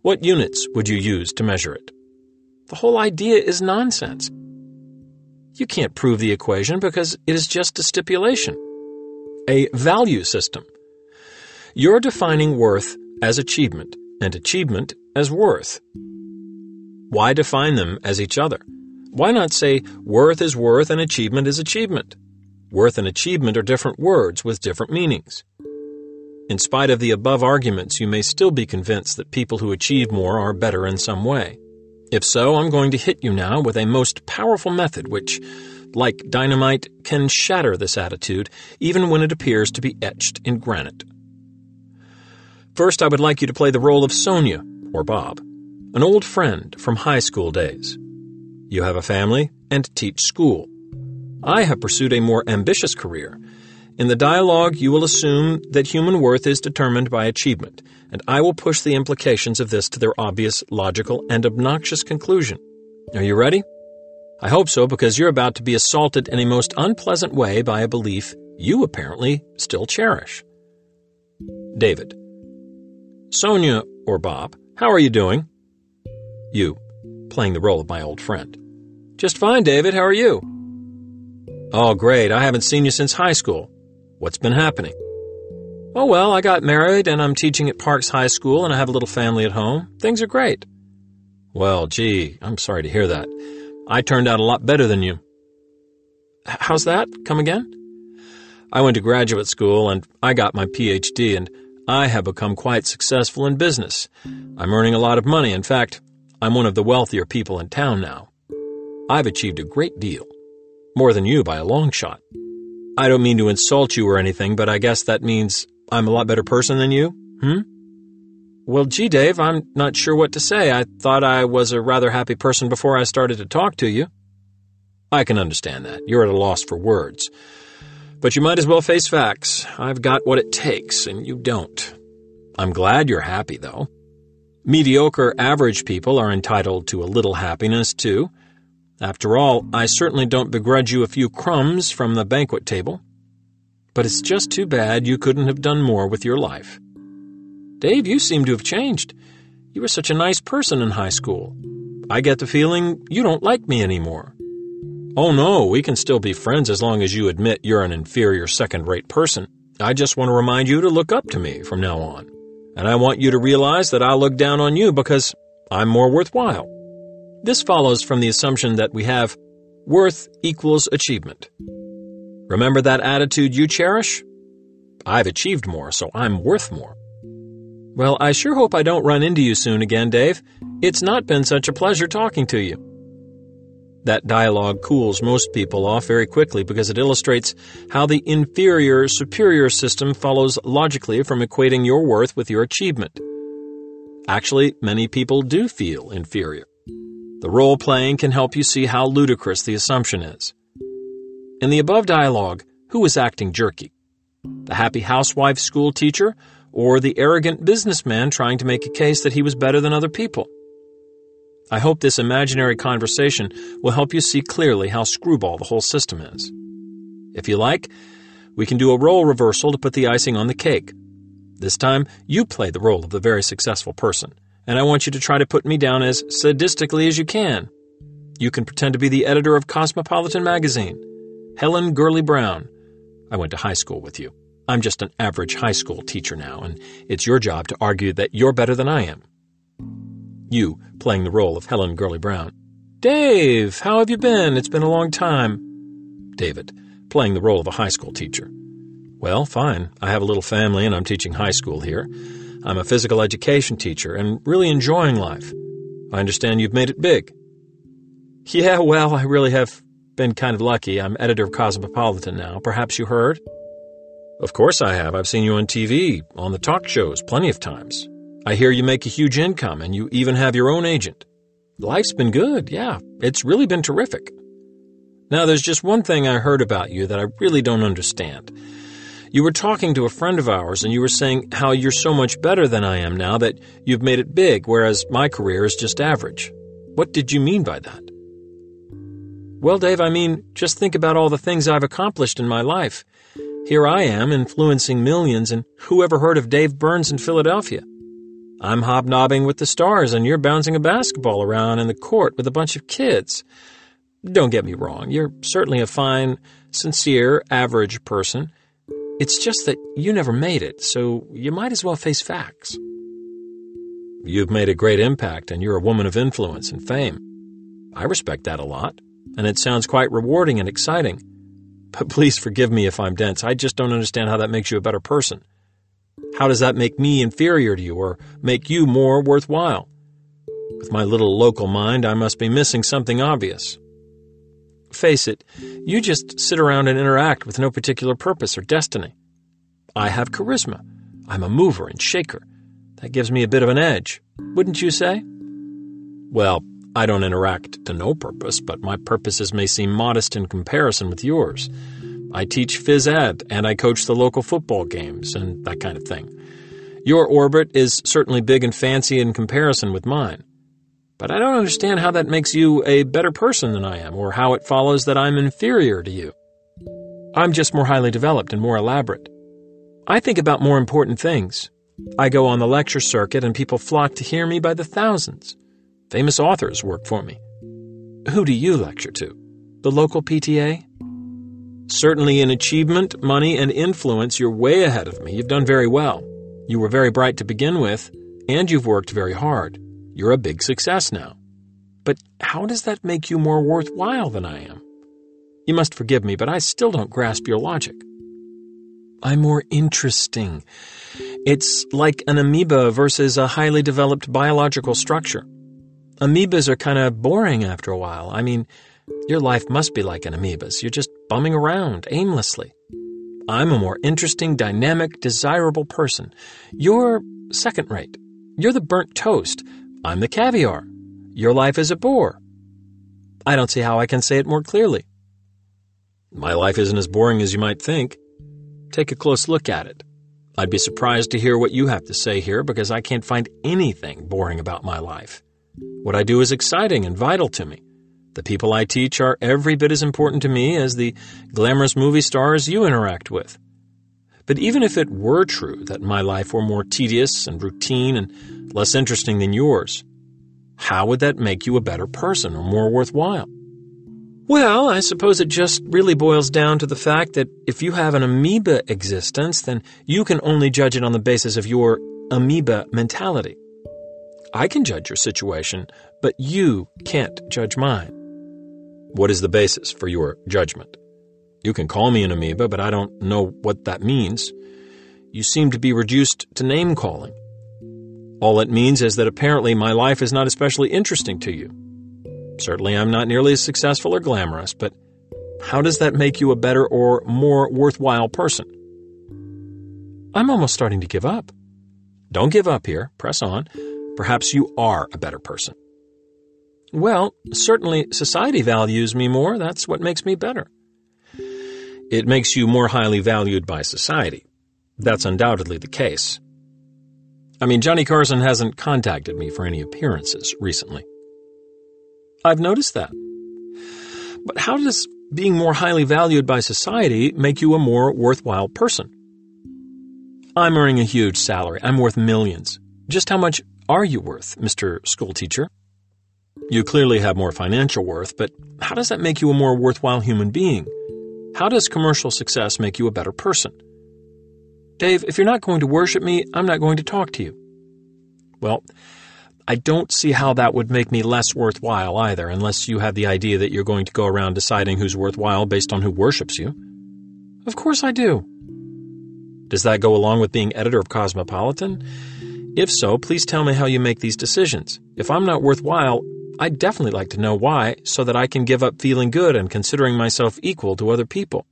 What units would you use to measure it? The whole idea is nonsense. You can't prove the equation because it is just a stipulation. A value system. You're defining worth as achievement and achievement as worth. Why define them as each other? Why not say worth is worth and achievement is achievement? Worth and achievement are different words with different meanings. In spite of the above arguments, you may still be convinced that people who achieve more are better in some way. If so, I'm going to hit you now with a most powerful method which, like dynamite, can shatter this attitude even when it appears to be etched in granite. First, I would like you to play the role of Sonia, or Bob, an old friend from high school days. You have a family and teach school. I have pursued a more ambitious career. In the dialogue, you will assume that human worth is determined by achievement, and I will push the implications of this to their obvious, logical, and obnoxious conclusion. Are you ready? I hope so because you're about to be assaulted in a most unpleasant way by a belief you apparently still cherish. David. Sonia or Bob, how are you doing? You, playing the role of my old friend. Just fine, David. How are you? Oh, great. I haven't seen you since high school. What's been happening? Oh, well, I got married and I'm teaching at Parks High School and I have a little family at home. Things are great. Well, gee, I'm sorry to hear that. I turned out a lot better than you. How's that? Come again? I went to graduate school and I got my PhD and I have become quite successful in business. I'm earning a lot of money. In fact, I'm one of the wealthier people in town now. I've achieved a great deal. More than you by a long shot. I don't mean to insult you or anything, but I guess that means I'm a lot better person than you? Hmm? Well, gee, Dave, I'm not sure what to say. I thought I was a rather happy person before I started to talk to you. I can understand that. You're at a loss for words. But you might as well face facts. I've got what it takes, and you don't. I'm glad you're happy, though. Mediocre, average people are entitled to a little happiness, too. After all, I certainly don't begrudge you a few crumbs from the banquet table. But it's just too bad you couldn't have done more with your life. Dave, you seem to have changed. You were such a nice person in high school. I get the feeling you don't like me anymore. Oh no, we can still be friends as long as you admit you're an inferior second rate person. I just want to remind you to look up to me from now on. And I want you to realize that I'll look down on you because I'm more worthwhile. This follows from the assumption that we have worth equals achievement. Remember that attitude you cherish? I've achieved more, so I'm worth more. Well, I sure hope I don't run into you soon again, Dave. It's not been such a pleasure talking to you. That dialogue cools most people off very quickly because it illustrates how the inferior superior system follows logically from equating your worth with your achievement. Actually, many people do feel inferior. The role playing can help you see how ludicrous the assumption is. In the above dialogue, who was acting jerky? The happy housewife school teacher or the arrogant businessman trying to make a case that he was better than other people? I hope this imaginary conversation will help you see clearly how screwball the whole system is. If you like, we can do a role reversal to put the icing on the cake. This time, you play the role of the very successful person, and I want you to try to put me down as sadistically as you can. You can pretend to be the editor of Cosmopolitan magazine, Helen Gurley Brown. I went to high school with you. I'm just an average high school teacher now, and it's your job to argue that you're better than I am. You, playing the role of Helen Gurley Brown. Dave, how have you been? It's been a long time. David, playing the role of a high school teacher. Well, fine. I have a little family and I'm teaching high school here. I'm a physical education teacher and really enjoying life. I understand you've made it big. Yeah, well, I really have been kind of lucky. I'm editor of Cosmopolitan now. Perhaps you heard? Of course I have. I've seen you on TV, on the talk shows, plenty of times. I hear you make a huge income and you even have your own agent. Life's been good, yeah. It's really been terrific. Now, there's just one thing I heard about you that I really don't understand. You were talking to a friend of ours and you were saying how you're so much better than I am now that you've made it big, whereas my career is just average. What did you mean by that? Well, Dave, I mean, just think about all the things I've accomplished in my life. Here I am, influencing millions, and who ever heard of Dave Burns in Philadelphia? I'm hobnobbing with the stars, and you're bouncing a basketball around in the court with a bunch of kids. Don't get me wrong, you're certainly a fine, sincere, average person. It's just that you never made it, so you might as well face facts. You've made a great impact, and you're a woman of influence and fame. I respect that a lot, and it sounds quite rewarding and exciting. But please forgive me if I'm dense. I just don't understand how that makes you a better person. How does that make me inferior to you or make you more worthwhile? With my little local mind, I must be missing something obvious. Face it, you just sit around and interact with no particular purpose or destiny. I have charisma. I'm a mover and shaker. That gives me a bit of an edge, wouldn't you say? Well, I don't interact to no purpose, but my purposes may seem modest in comparison with yours. I teach phys ed, and I coach the local football games, and that kind of thing. Your orbit is certainly big and fancy in comparison with mine. But I don't understand how that makes you a better person than I am, or how it follows that I'm inferior to you. I'm just more highly developed and more elaborate. I think about more important things. I go on the lecture circuit, and people flock to hear me by the thousands. Famous authors work for me. Who do you lecture to? The local PTA? Certainly in achievement, money, and influence, you're way ahead of me. You've done very well. You were very bright to begin with, and you've worked very hard. You're a big success now. But how does that make you more worthwhile than I am? You must forgive me, but I still don't grasp your logic. I'm more interesting. It's like an amoeba versus a highly developed biological structure. Amoebas are kind of boring after a while. I mean, your life must be like an amoeba's. You're just bumming around aimlessly. I'm a more interesting, dynamic, desirable person. You're second rate. You're the burnt toast. I'm the caviar. Your life is a bore. I don't see how I can say it more clearly. My life isn't as boring as you might think. Take a close look at it. I'd be surprised to hear what you have to say here because I can't find anything boring about my life. What I do is exciting and vital to me. The people I teach are every bit as important to me as the glamorous movie stars you interact with. But even if it were true that my life were more tedious and routine and less interesting than yours, how would that make you a better person or more worthwhile? Well, I suppose it just really boils down to the fact that if you have an amoeba existence, then you can only judge it on the basis of your amoeba mentality. I can judge your situation, but you can't judge mine. What is the basis for your judgment? You can call me an amoeba, but I don't know what that means. You seem to be reduced to name calling. All it means is that apparently my life is not especially interesting to you. Certainly, I'm not nearly as successful or glamorous, but how does that make you a better or more worthwhile person? I'm almost starting to give up. Don't give up here. Press on. Perhaps you are a better person. Well, certainly society values me more. That's what makes me better. It makes you more highly valued by society. That's undoubtedly the case. I mean, Johnny Carson hasn't contacted me for any appearances recently. I've noticed that. But how does being more highly valued by society make you a more worthwhile person? I'm earning a huge salary. I'm worth millions. Just how much are you worth, Mr. Schoolteacher? You clearly have more financial worth, but how does that make you a more worthwhile human being? How does commercial success make you a better person? Dave, if you're not going to worship me, I'm not going to talk to you. Well, I don't see how that would make me less worthwhile either, unless you have the idea that you're going to go around deciding who's worthwhile based on who worships you. Of course I do. Does that go along with being editor of Cosmopolitan? If so, please tell me how you make these decisions. If I'm not worthwhile, I'd definitely like to know why so that I can give up feeling good and considering myself equal to other people.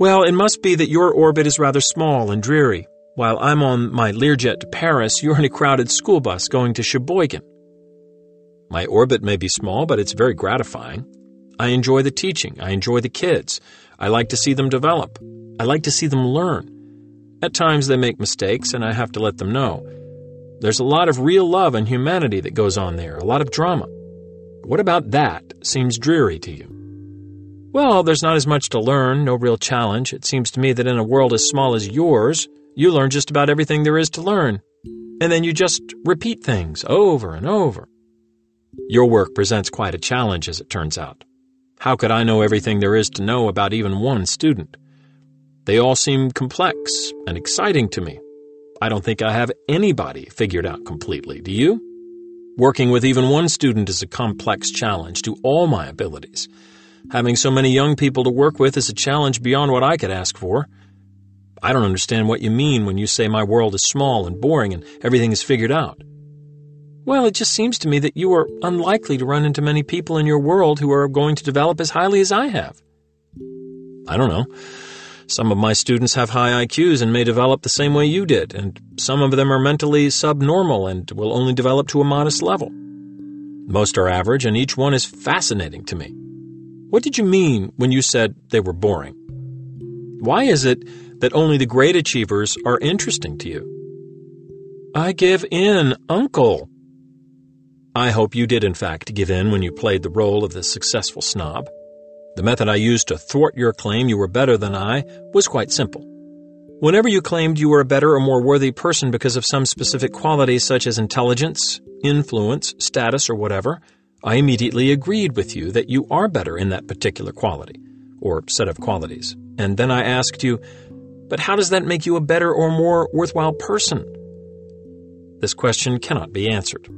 Well, it must be that your orbit is rather small and dreary. While I'm on my Learjet to Paris, you're in a crowded school bus going to Sheboygan. My orbit may be small, but it's very gratifying. I enjoy the teaching. I enjoy the kids. I like to see them develop. I like to see them learn. At times they make mistakes, and I have to let them know. There's a lot of real love and humanity that goes on there, a lot of drama. What about that seems dreary to you? Well, there's not as much to learn, no real challenge. It seems to me that in a world as small as yours, you learn just about everything there is to learn. And then you just repeat things over and over. Your work presents quite a challenge, as it turns out. How could I know everything there is to know about even one student? They all seem complex and exciting to me. I don't think I have anybody figured out completely, do you? Working with even one student is a complex challenge to all my abilities. Having so many young people to work with is a challenge beyond what I could ask for. I don't understand what you mean when you say my world is small and boring and everything is figured out. Well, it just seems to me that you are unlikely to run into many people in your world who are going to develop as highly as I have. I don't know. Some of my students have high IQs and may develop the same way you did, and some of them are mentally subnormal and will only develop to a modest level. Most are average, and each one is fascinating to me. What did you mean when you said they were boring? Why is it that only the great achievers are interesting to you? I give in, Uncle. I hope you did, in fact, give in when you played the role of the successful snob. The method I used to thwart your claim you were better than I was quite simple. Whenever you claimed you were a better or more worthy person because of some specific quality such as intelligence, influence, status, or whatever, I immediately agreed with you that you are better in that particular quality, or set of qualities. And then I asked you, but how does that make you a better or more worthwhile person? This question cannot be answered.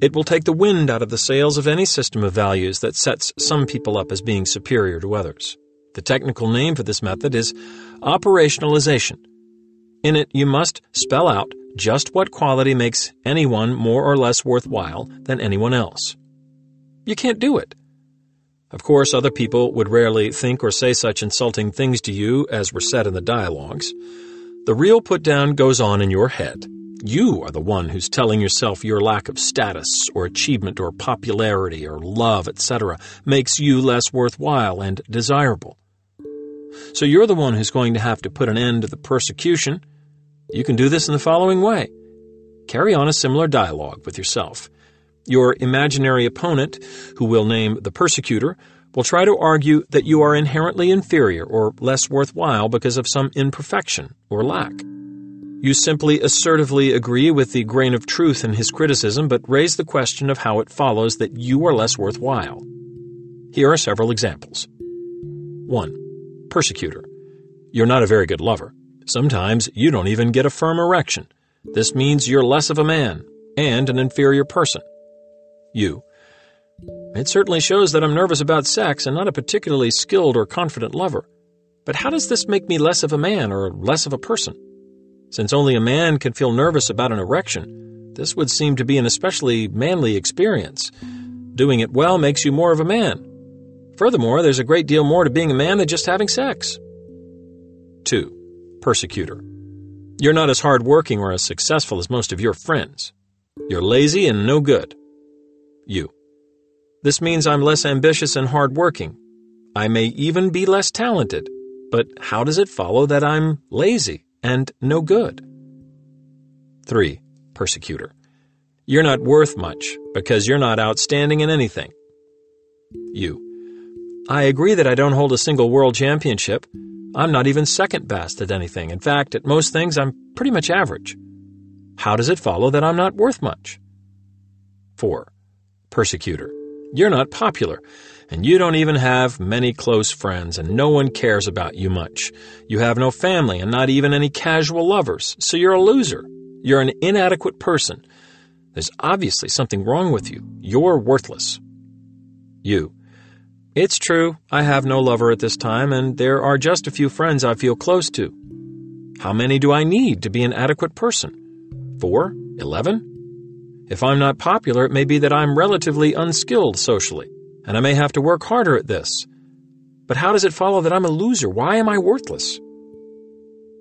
It will take the wind out of the sails of any system of values that sets some people up as being superior to others. The technical name for this method is operationalization. In it, you must spell out just what quality makes anyone more or less worthwhile than anyone else. You can't do it. Of course, other people would rarely think or say such insulting things to you as were said in the dialogues. The real put down goes on in your head. You are the one who's telling yourself your lack of status or achievement or popularity or love, etc., makes you less worthwhile and desirable. So you're the one who's going to have to put an end to the persecution. You can do this in the following way carry on a similar dialogue with yourself. Your imaginary opponent, who we'll name the persecutor, will try to argue that you are inherently inferior or less worthwhile because of some imperfection or lack. You simply assertively agree with the grain of truth in his criticism, but raise the question of how it follows that you are less worthwhile. Here are several examples. 1. Persecutor. You're not a very good lover. Sometimes you don't even get a firm erection. This means you're less of a man and an inferior person. You. It certainly shows that I'm nervous about sex and not a particularly skilled or confident lover. But how does this make me less of a man or less of a person? Since only a man can feel nervous about an erection, this would seem to be an especially manly experience. Doing it well makes you more of a man. Furthermore, there's a great deal more to being a man than just having sex. 2. Persecutor. You're not as hardworking or as successful as most of your friends. You're lazy and no good. You. This means I'm less ambitious and hardworking. I may even be less talented, but how does it follow that I'm lazy and no good? 3. Persecutor. You're not worth much because you're not outstanding in anything. You. I agree that I don't hold a single world championship. I'm not even second best at anything. In fact, at most things, I'm pretty much average. How does it follow that I'm not worth much? 4. Persecutor. You're not popular, and you don't even have many close friends, and no one cares about you much. You have no family and not even any casual lovers, so you're a loser. You're an inadequate person. There's obviously something wrong with you. You're worthless. You. It's true, I have no lover at this time, and there are just a few friends I feel close to. How many do I need to be an adequate person? Four? Eleven? If I'm not popular, it may be that I'm relatively unskilled socially, and I may have to work harder at this. But how does it follow that I'm a loser? Why am I worthless?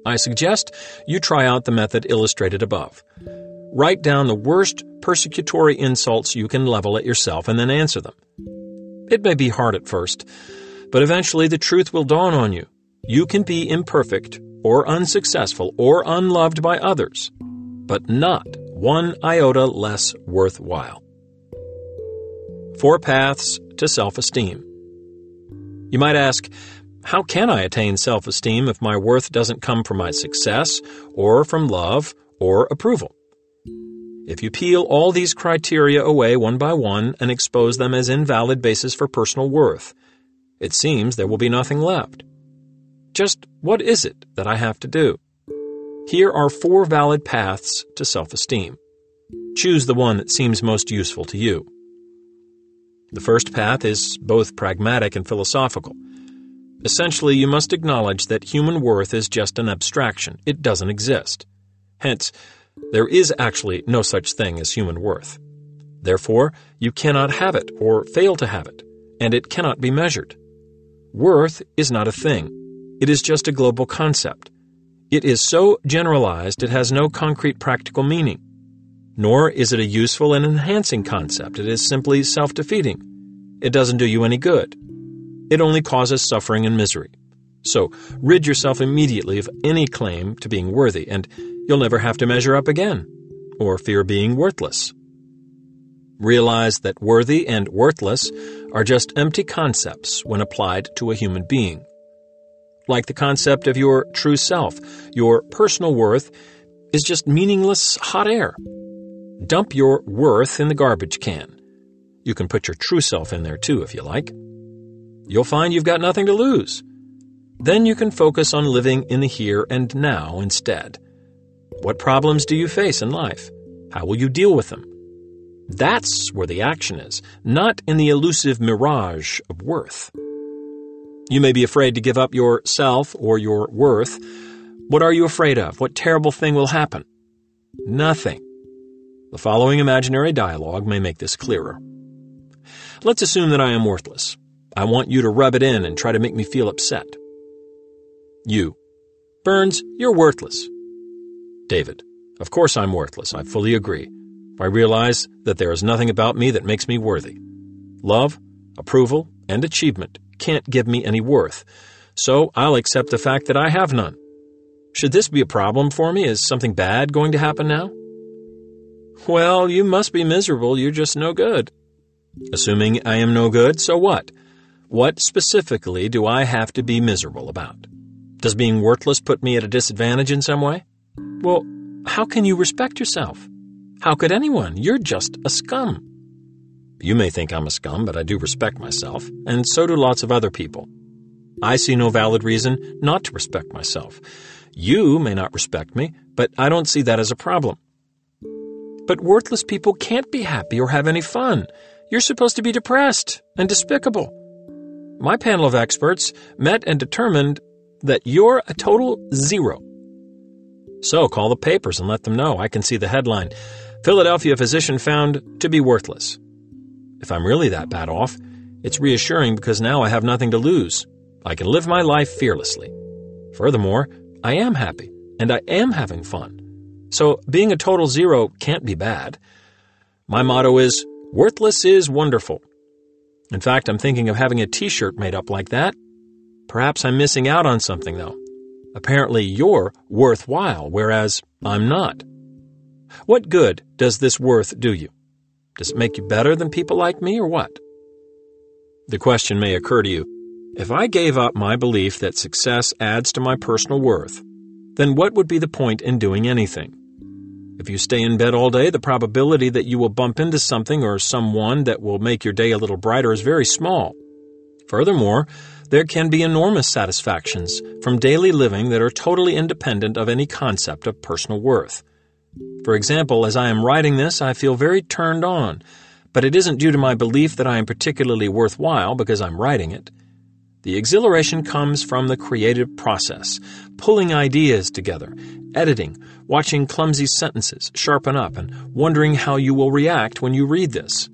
I suggest you try out the method illustrated above. Write down the worst persecutory insults you can level at yourself and then answer them. It may be hard at first, but eventually the truth will dawn on you. You can be imperfect, or unsuccessful, or unloved by others, but not one iota less worthwhile. Four paths to self esteem. You might ask, how can I attain self esteem if my worth doesn't come from my success, or from love, or approval? If you peel all these criteria away one by one and expose them as invalid bases for personal worth, it seems there will be nothing left. Just what is it that I have to do? Here are four valid paths to self esteem. Choose the one that seems most useful to you. The first path is both pragmatic and philosophical. Essentially, you must acknowledge that human worth is just an abstraction, it doesn't exist. Hence, there is actually no such thing as human worth. Therefore, you cannot have it or fail to have it, and it cannot be measured. Worth is not a thing, it is just a global concept. It is so generalized it has no concrete practical meaning. Nor is it a useful and enhancing concept. It is simply self defeating. It doesn't do you any good. It only causes suffering and misery. So, rid yourself immediately of any claim to being worthy, and you'll never have to measure up again, or fear being worthless. Realize that worthy and worthless are just empty concepts when applied to a human being like the concept of your true self. Your personal worth is just meaningless hot air. Dump your worth in the garbage can. You can put your true self in there too if you like. You'll find you've got nothing to lose. Then you can focus on living in the here and now instead. What problems do you face in life? How will you deal with them? That's where the action is, not in the elusive mirage of worth. You may be afraid to give up your self or your worth. What are you afraid of? What terrible thing will happen? Nothing. The following imaginary dialogue may make this clearer. Let's assume that I am worthless. I want you to rub it in and try to make me feel upset. You. Burns, you're worthless. David. Of course I'm worthless. I fully agree. I realize that there is nothing about me that makes me worthy. Love, approval, and achievement can't give me any worth, so I'll accept the fact that I have none. Should this be a problem for me? Is something bad going to happen now? Well, you must be miserable. You're just no good. Assuming I am no good, so what? What specifically do I have to be miserable about? Does being worthless put me at a disadvantage in some way? Well, how can you respect yourself? How could anyone? You're just a scum. You may think I'm a scum, but I do respect myself, and so do lots of other people. I see no valid reason not to respect myself. You may not respect me, but I don't see that as a problem. But worthless people can't be happy or have any fun. You're supposed to be depressed and despicable. My panel of experts met and determined that you're a total zero. So call the papers and let them know. I can see the headline Philadelphia physician found to be worthless. If I'm really that bad off, it's reassuring because now I have nothing to lose. I can live my life fearlessly. Furthermore, I am happy and I am having fun. So being a total zero can't be bad. My motto is worthless is wonderful. In fact, I'm thinking of having a t shirt made up like that. Perhaps I'm missing out on something, though. Apparently, you're worthwhile, whereas I'm not. What good does this worth do you? Does it make you better than people like me, or what? The question may occur to you if I gave up my belief that success adds to my personal worth, then what would be the point in doing anything? If you stay in bed all day, the probability that you will bump into something or someone that will make your day a little brighter is very small. Furthermore, there can be enormous satisfactions from daily living that are totally independent of any concept of personal worth. For example, as I am writing this, I feel very turned on, but it isn't due to my belief that I am particularly worthwhile because I'm writing it. The exhilaration comes from the creative process, pulling ideas together, editing, watching clumsy sentences sharpen up, and wondering how you will react when you read this.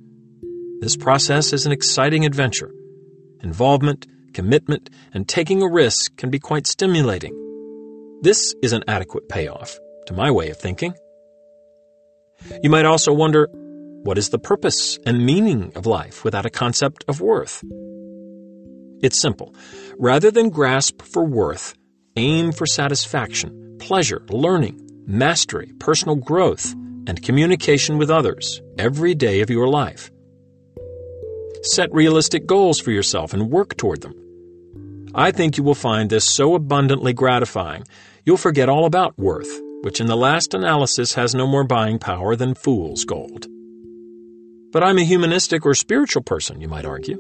This process is an exciting adventure. Involvement, commitment, and taking a risk can be quite stimulating. This is an adequate payoff, to my way of thinking. You might also wonder what is the purpose and meaning of life without a concept of worth? It's simple. Rather than grasp for worth, aim for satisfaction, pleasure, learning, mastery, personal growth, and communication with others every day of your life. Set realistic goals for yourself and work toward them. I think you will find this so abundantly gratifying, you'll forget all about worth, which in the last analysis has no more buying power than fool's gold. But I'm a humanistic or spiritual person, you might argue.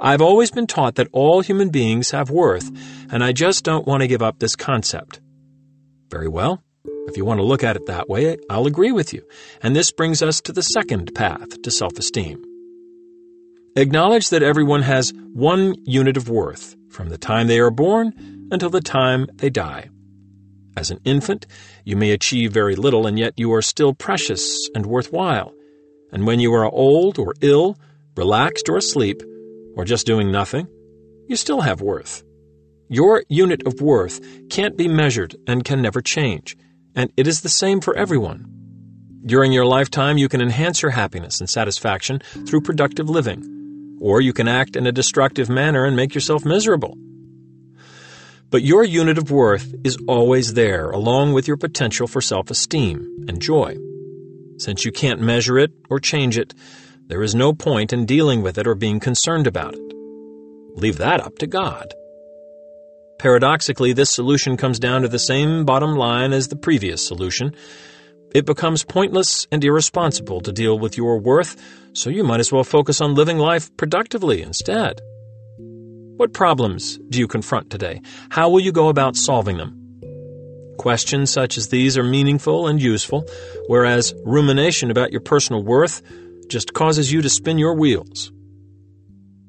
I've always been taught that all human beings have worth, and I just don't want to give up this concept. Very well. If you want to look at it that way, I'll agree with you. And this brings us to the second path to self esteem. Acknowledge that everyone has one unit of worth from the time they are born until the time they die. As an infant, you may achieve very little, and yet you are still precious and worthwhile. And when you are old or ill, relaxed or asleep, or just doing nothing, you still have worth. Your unit of worth can't be measured and can never change, and it is the same for everyone. During your lifetime, you can enhance your happiness and satisfaction through productive living, or you can act in a destructive manner and make yourself miserable. But your unit of worth is always there, along with your potential for self esteem and joy. Since you can't measure it or change it, there is no point in dealing with it or being concerned about it. Leave that up to God. Paradoxically, this solution comes down to the same bottom line as the previous solution. It becomes pointless and irresponsible to deal with your worth, so you might as well focus on living life productively instead. What problems do you confront today? How will you go about solving them? Questions such as these are meaningful and useful, whereas rumination about your personal worth just causes you to spin your wheels.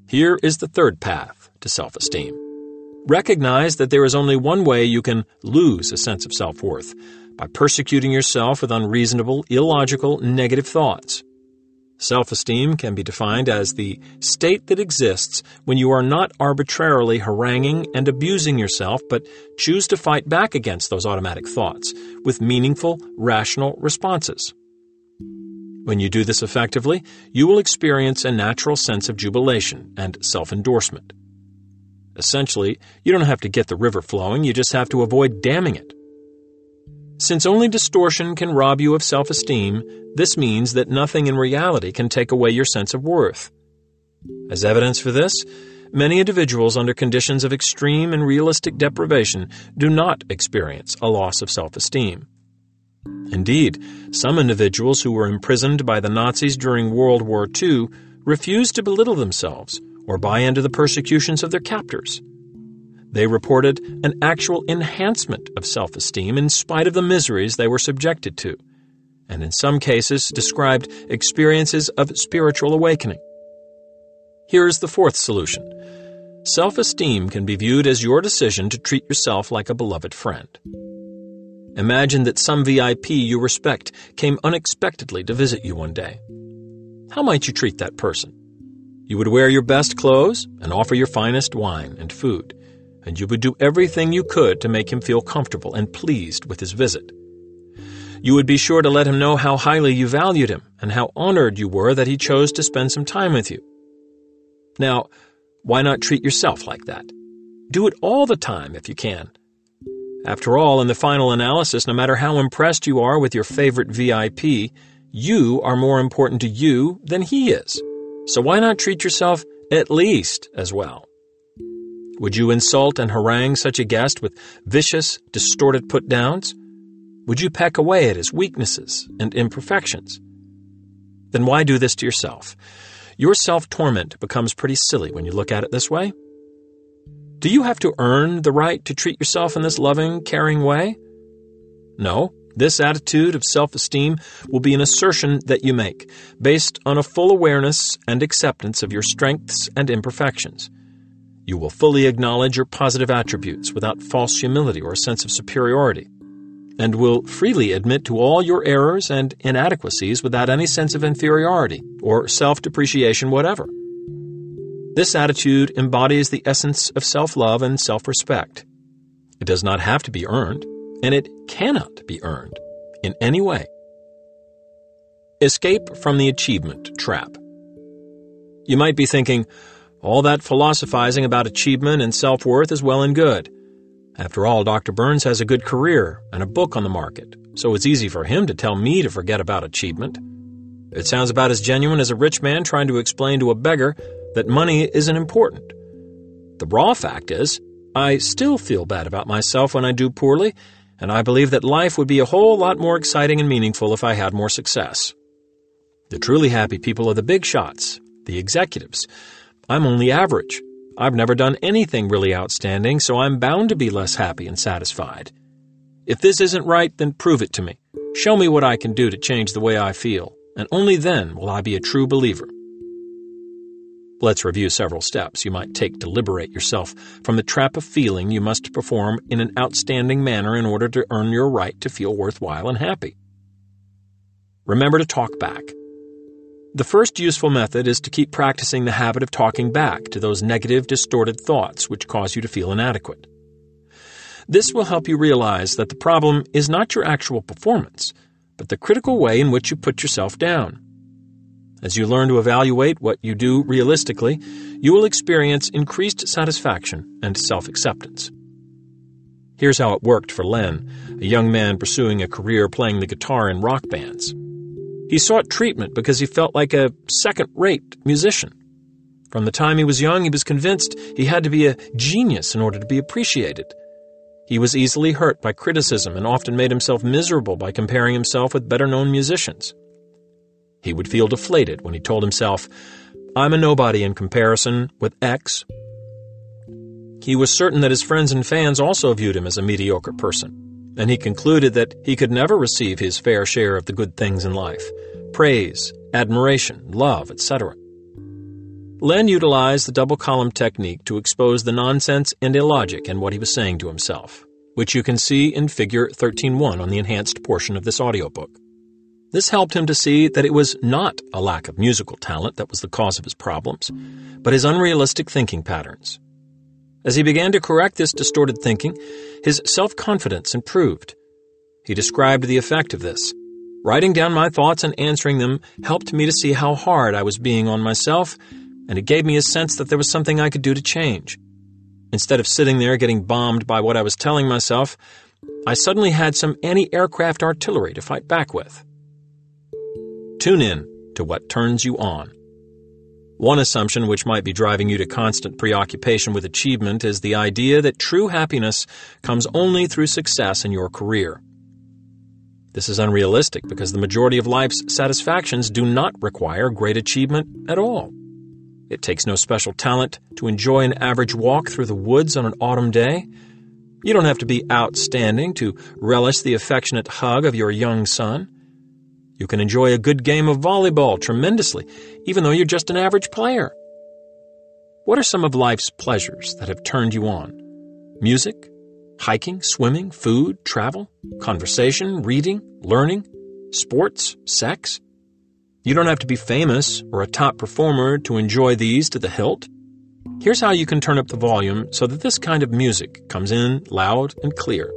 Here is the third path to self esteem. Recognize that there is only one way you can lose a sense of self worth by persecuting yourself with unreasonable, illogical, negative thoughts. Self esteem can be defined as the state that exists when you are not arbitrarily haranguing and abusing yourself, but choose to fight back against those automatic thoughts with meaningful, rational responses. When you do this effectively, you will experience a natural sense of jubilation and self endorsement. Essentially, you don't have to get the river flowing, you just have to avoid damming it. Since only distortion can rob you of self esteem, this means that nothing in reality can take away your sense of worth. As evidence for this, many individuals under conditions of extreme and realistic deprivation do not experience a loss of self esteem. Indeed, some individuals who were imprisoned by the Nazis during World War II refused to belittle themselves or buy into the persecutions of their captors. They reported an actual enhancement of self esteem in spite of the miseries they were subjected to, and in some cases described experiences of spiritual awakening. Here is the fourth solution self esteem can be viewed as your decision to treat yourself like a beloved friend. Imagine that some VIP you respect came unexpectedly to visit you one day. How might you treat that person? You would wear your best clothes and offer your finest wine and food, and you would do everything you could to make him feel comfortable and pleased with his visit. You would be sure to let him know how highly you valued him and how honored you were that he chose to spend some time with you. Now, why not treat yourself like that? Do it all the time if you can. After all, in the final analysis, no matter how impressed you are with your favorite VIP, you are more important to you than he is. So why not treat yourself at least as well? Would you insult and harangue such a guest with vicious, distorted put downs? Would you peck away at his weaknesses and imperfections? Then why do this to yourself? Your self torment becomes pretty silly when you look at it this way. Do you have to earn the right to treat yourself in this loving, caring way? No. This attitude of self esteem will be an assertion that you make, based on a full awareness and acceptance of your strengths and imperfections. You will fully acknowledge your positive attributes without false humility or a sense of superiority, and will freely admit to all your errors and inadequacies without any sense of inferiority or self depreciation whatever. This attitude embodies the essence of self love and self respect. It does not have to be earned and it cannot be earned in any way. Escape from the achievement trap. You might be thinking, all that philosophizing about achievement and self worth is well and good. After all, Dr. Burns has a good career and a book on the market, so it's easy for him to tell me to forget about achievement. It sounds about as genuine as a rich man trying to explain to a beggar that money isn't important. The raw fact is, I still feel bad about myself when I do poorly, and I believe that life would be a whole lot more exciting and meaningful if I had more success. The truly happy people are the big shots, the executives. I'm only average. I've never done anything really outstanding, so I'm bound to be less happy and satisfied. If this isn't right, then prove it to me. Show me what I can do to change the way I feel, and only then will I be a true believer. Let's review several steps you might take to liberate yourself from the trap of feeling you must perform in an outstanding manner in order to earn your right to feel worthwhile and happy. Remember to talk back. The first useful method is to keep practicing the habit of talking back to those negative, distorted thoughts which cause you to feel inadequate. This will help you realize that the problem is not your actual performance, but the critical way in which you put yourself down. As you learn to evaluate what you do realistically, you will experience increased satisfaction and self acceptance. Here's how it worked for Len, a young man pursuing a career playing the guitar in rock bands. He sought treatment because he felt like a second rate musician. From the time he was young, he was convinced he had to be a genius in order to be appreciated. He was easily hurt by criticism and often made himself miserable by comparing himself with better known musicians. He would feel deflated when he told himself, I'm a nobody in comparison with X. He was certain that his friends and fans also viewed him as a mediocre person, and he concluded that he could never receive his fair share of the good things in life praise, admiration, love, etc. Len utilized the double column technique to expose the nonsense and illogic in what he was saying to himself, which you can see in Figure 13.1 on the enhanced portion of this audiobook. This helped him to see that it was not a lack of musical talent that was the cause of his problems, but his unrealistic thinking patterns. As he began to correct this distorted thinking, his self confidence improved. He described the effect of this. Writing down my thoughts and answering them helped me to see how hard I was being on myself, and it gave me a sense that there was something I could do to change. Instead of sitting there getting bombed by what I was telling myself, I suddenly had some anti aircraft artillery to fight back with. Tune in to what turns you on. One assumption which might be driving you to constant preoccupation with achievement is the idea that true happiness comes only through success in your career. This is unrealistic because the majority of life's satisfactions do not require great achievement at all. It takes no special talent to enjoy an average walk through the woods on an autumn day. You don't have to be outstanding to relish the affectionate hug of your young son. You can enjoy a good game of volleyball tremendously, even though you're just an average player. What are some of life's pleasures that have turned you on? Music? Hiking, swimming, food, travel, conversation, reading, learning, sports, sex? You don't have to be famous or a top performer to enjoy these to the hilt. Here's how you can turn up the volume so that this kind of music comes in loud and clear.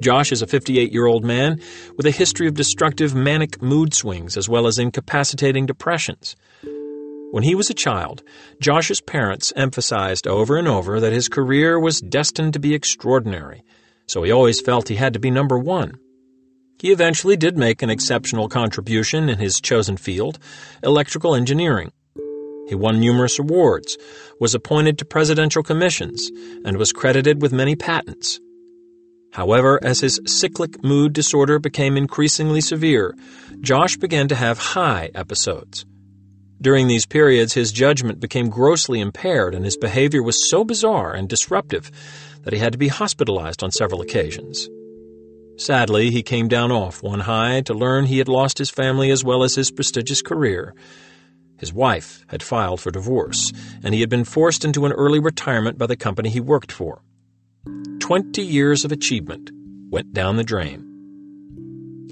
Josh is a 58 year old man with a history of destructive manic mood swings as well as incapacitating depressions. When he was a child, Josh's parents emphasized over and over that his career was destined to be extraordinary, so he always felt he had to be number one. He eventually did make an exceptional contribution in his chosen field, electrical engineering. He won numerous awards, was appointed to presidential commissions, and was credited with many patents. However, as his cyclic mood disorder became increasingly severe, Josh began to have high episodes. During these periods, his judgment became grossly impaired and his behavior was so bizarre and disruptive that he had to be hospitalized on several occasions. Sadly, he came down off one high to learn he had lost his family as well as his prestigious career. His wife had filed for divorce, and he had been forced into an early retirement by the company he worked for. Twenty years of achievement went down the drain.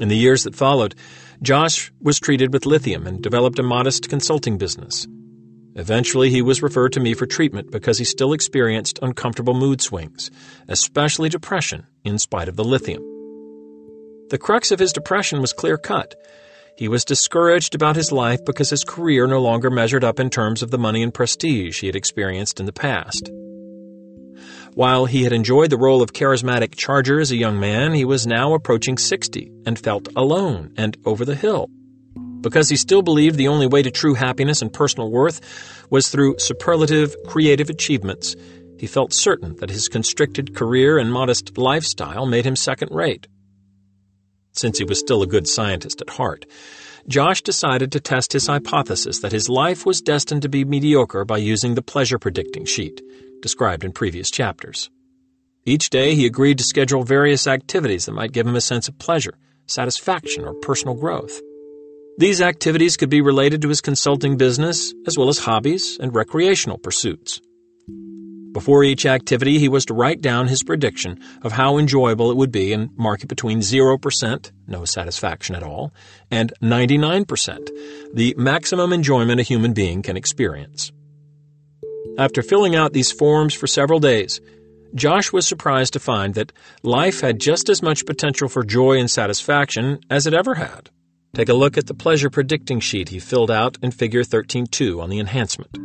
In the years that followed, Josh was treated with lithium and developed a modest consulting business. Eventually, he was referred to me for treatment because he still experienced uncomfortable mood swings, especially depression, in spite of the lithium. The crux of his depression was clear cut. He was discouraged about his life because his career no longer measured up in terms of the money and prestige he had experienced in the past. While he had enjoyed the role of charismatic charger as a young man, he was now approaching 60 and felt alone and over the hill. Because he still believed the only way to true happiness and personal worth was through superlative creative achievements, he felt certain that his constricted career and modest lifestyle made him second rate. Since he was still a good scientist at heart, Josh decided to test his hypothesis that his life was destined to be mediocre by using the pleasure predicting sheet, described in previous chapters. Each day he agreed to schedule various activities that might give him a sense of pleasure, satisfaction, or personal growth. These activities could be related to his consulting business, as well as hobbies and recreational pursuits. Before each activity, he was to write down his prediction of how enjoyable it would be and mark it between 0%, no satisfaction at all, and 99%, the maximum enjoyment a human being can experience. After filling out these forms for several days, Josh was surprised to find that life had just as much potential for joy and satisfaction as it ever had. Take a look at the pleasure predicting sheet he filled out in Figure 13.2 on the enhancement.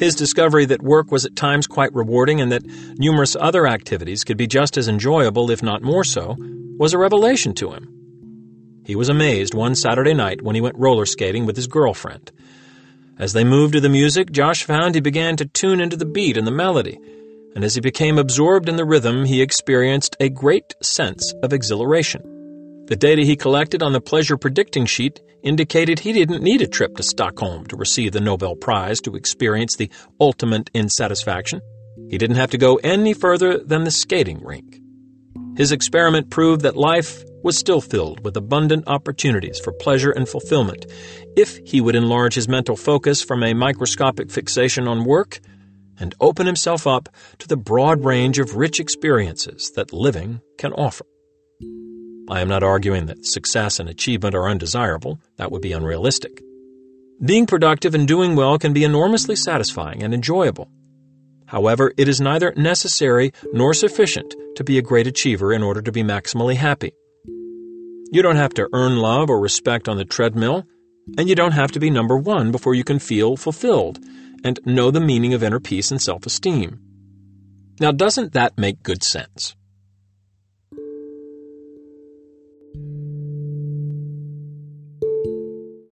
His discovery that work was at times quite rewarding and that numerous other activities could be just as enjoyable, if not more so, was a revelation to him. He was amazed one Saturday night when he went roller skating with his girlfriend. As they moved to the music, Josh found he began to tune into the beat and the melody, and as he became absorbed in the rhythm, he experienced a great sense of exhilaration. The data he collected on the pleasure predicting sheet indicated he didn't need a trip to Stockholm to receive the Nobel Prize to experience the ultimate in satisfaction. He didn't have to go any further than the skating rink. His experiment proved that life was still filled with abundant opportunities for pleasure and fulfillment if he would enlarge his mental focus from a microscopic fixation on work and open himself up to the broad range of rich experiences that living can offer. I am not arguing that success and achievement are undesirable, that would be unrealistic. Being productive and doing well can be enormously satisfying and enjoyable. However, it is neither necessary nor sufficient to be a great achiever in order to be maximally happy. You don't have to earn love or respect on the treadmill, and you don't have to be number one before you can feel fulfilled and know the meaning of inner peace and self esteem. Now, doesn't that make good sense?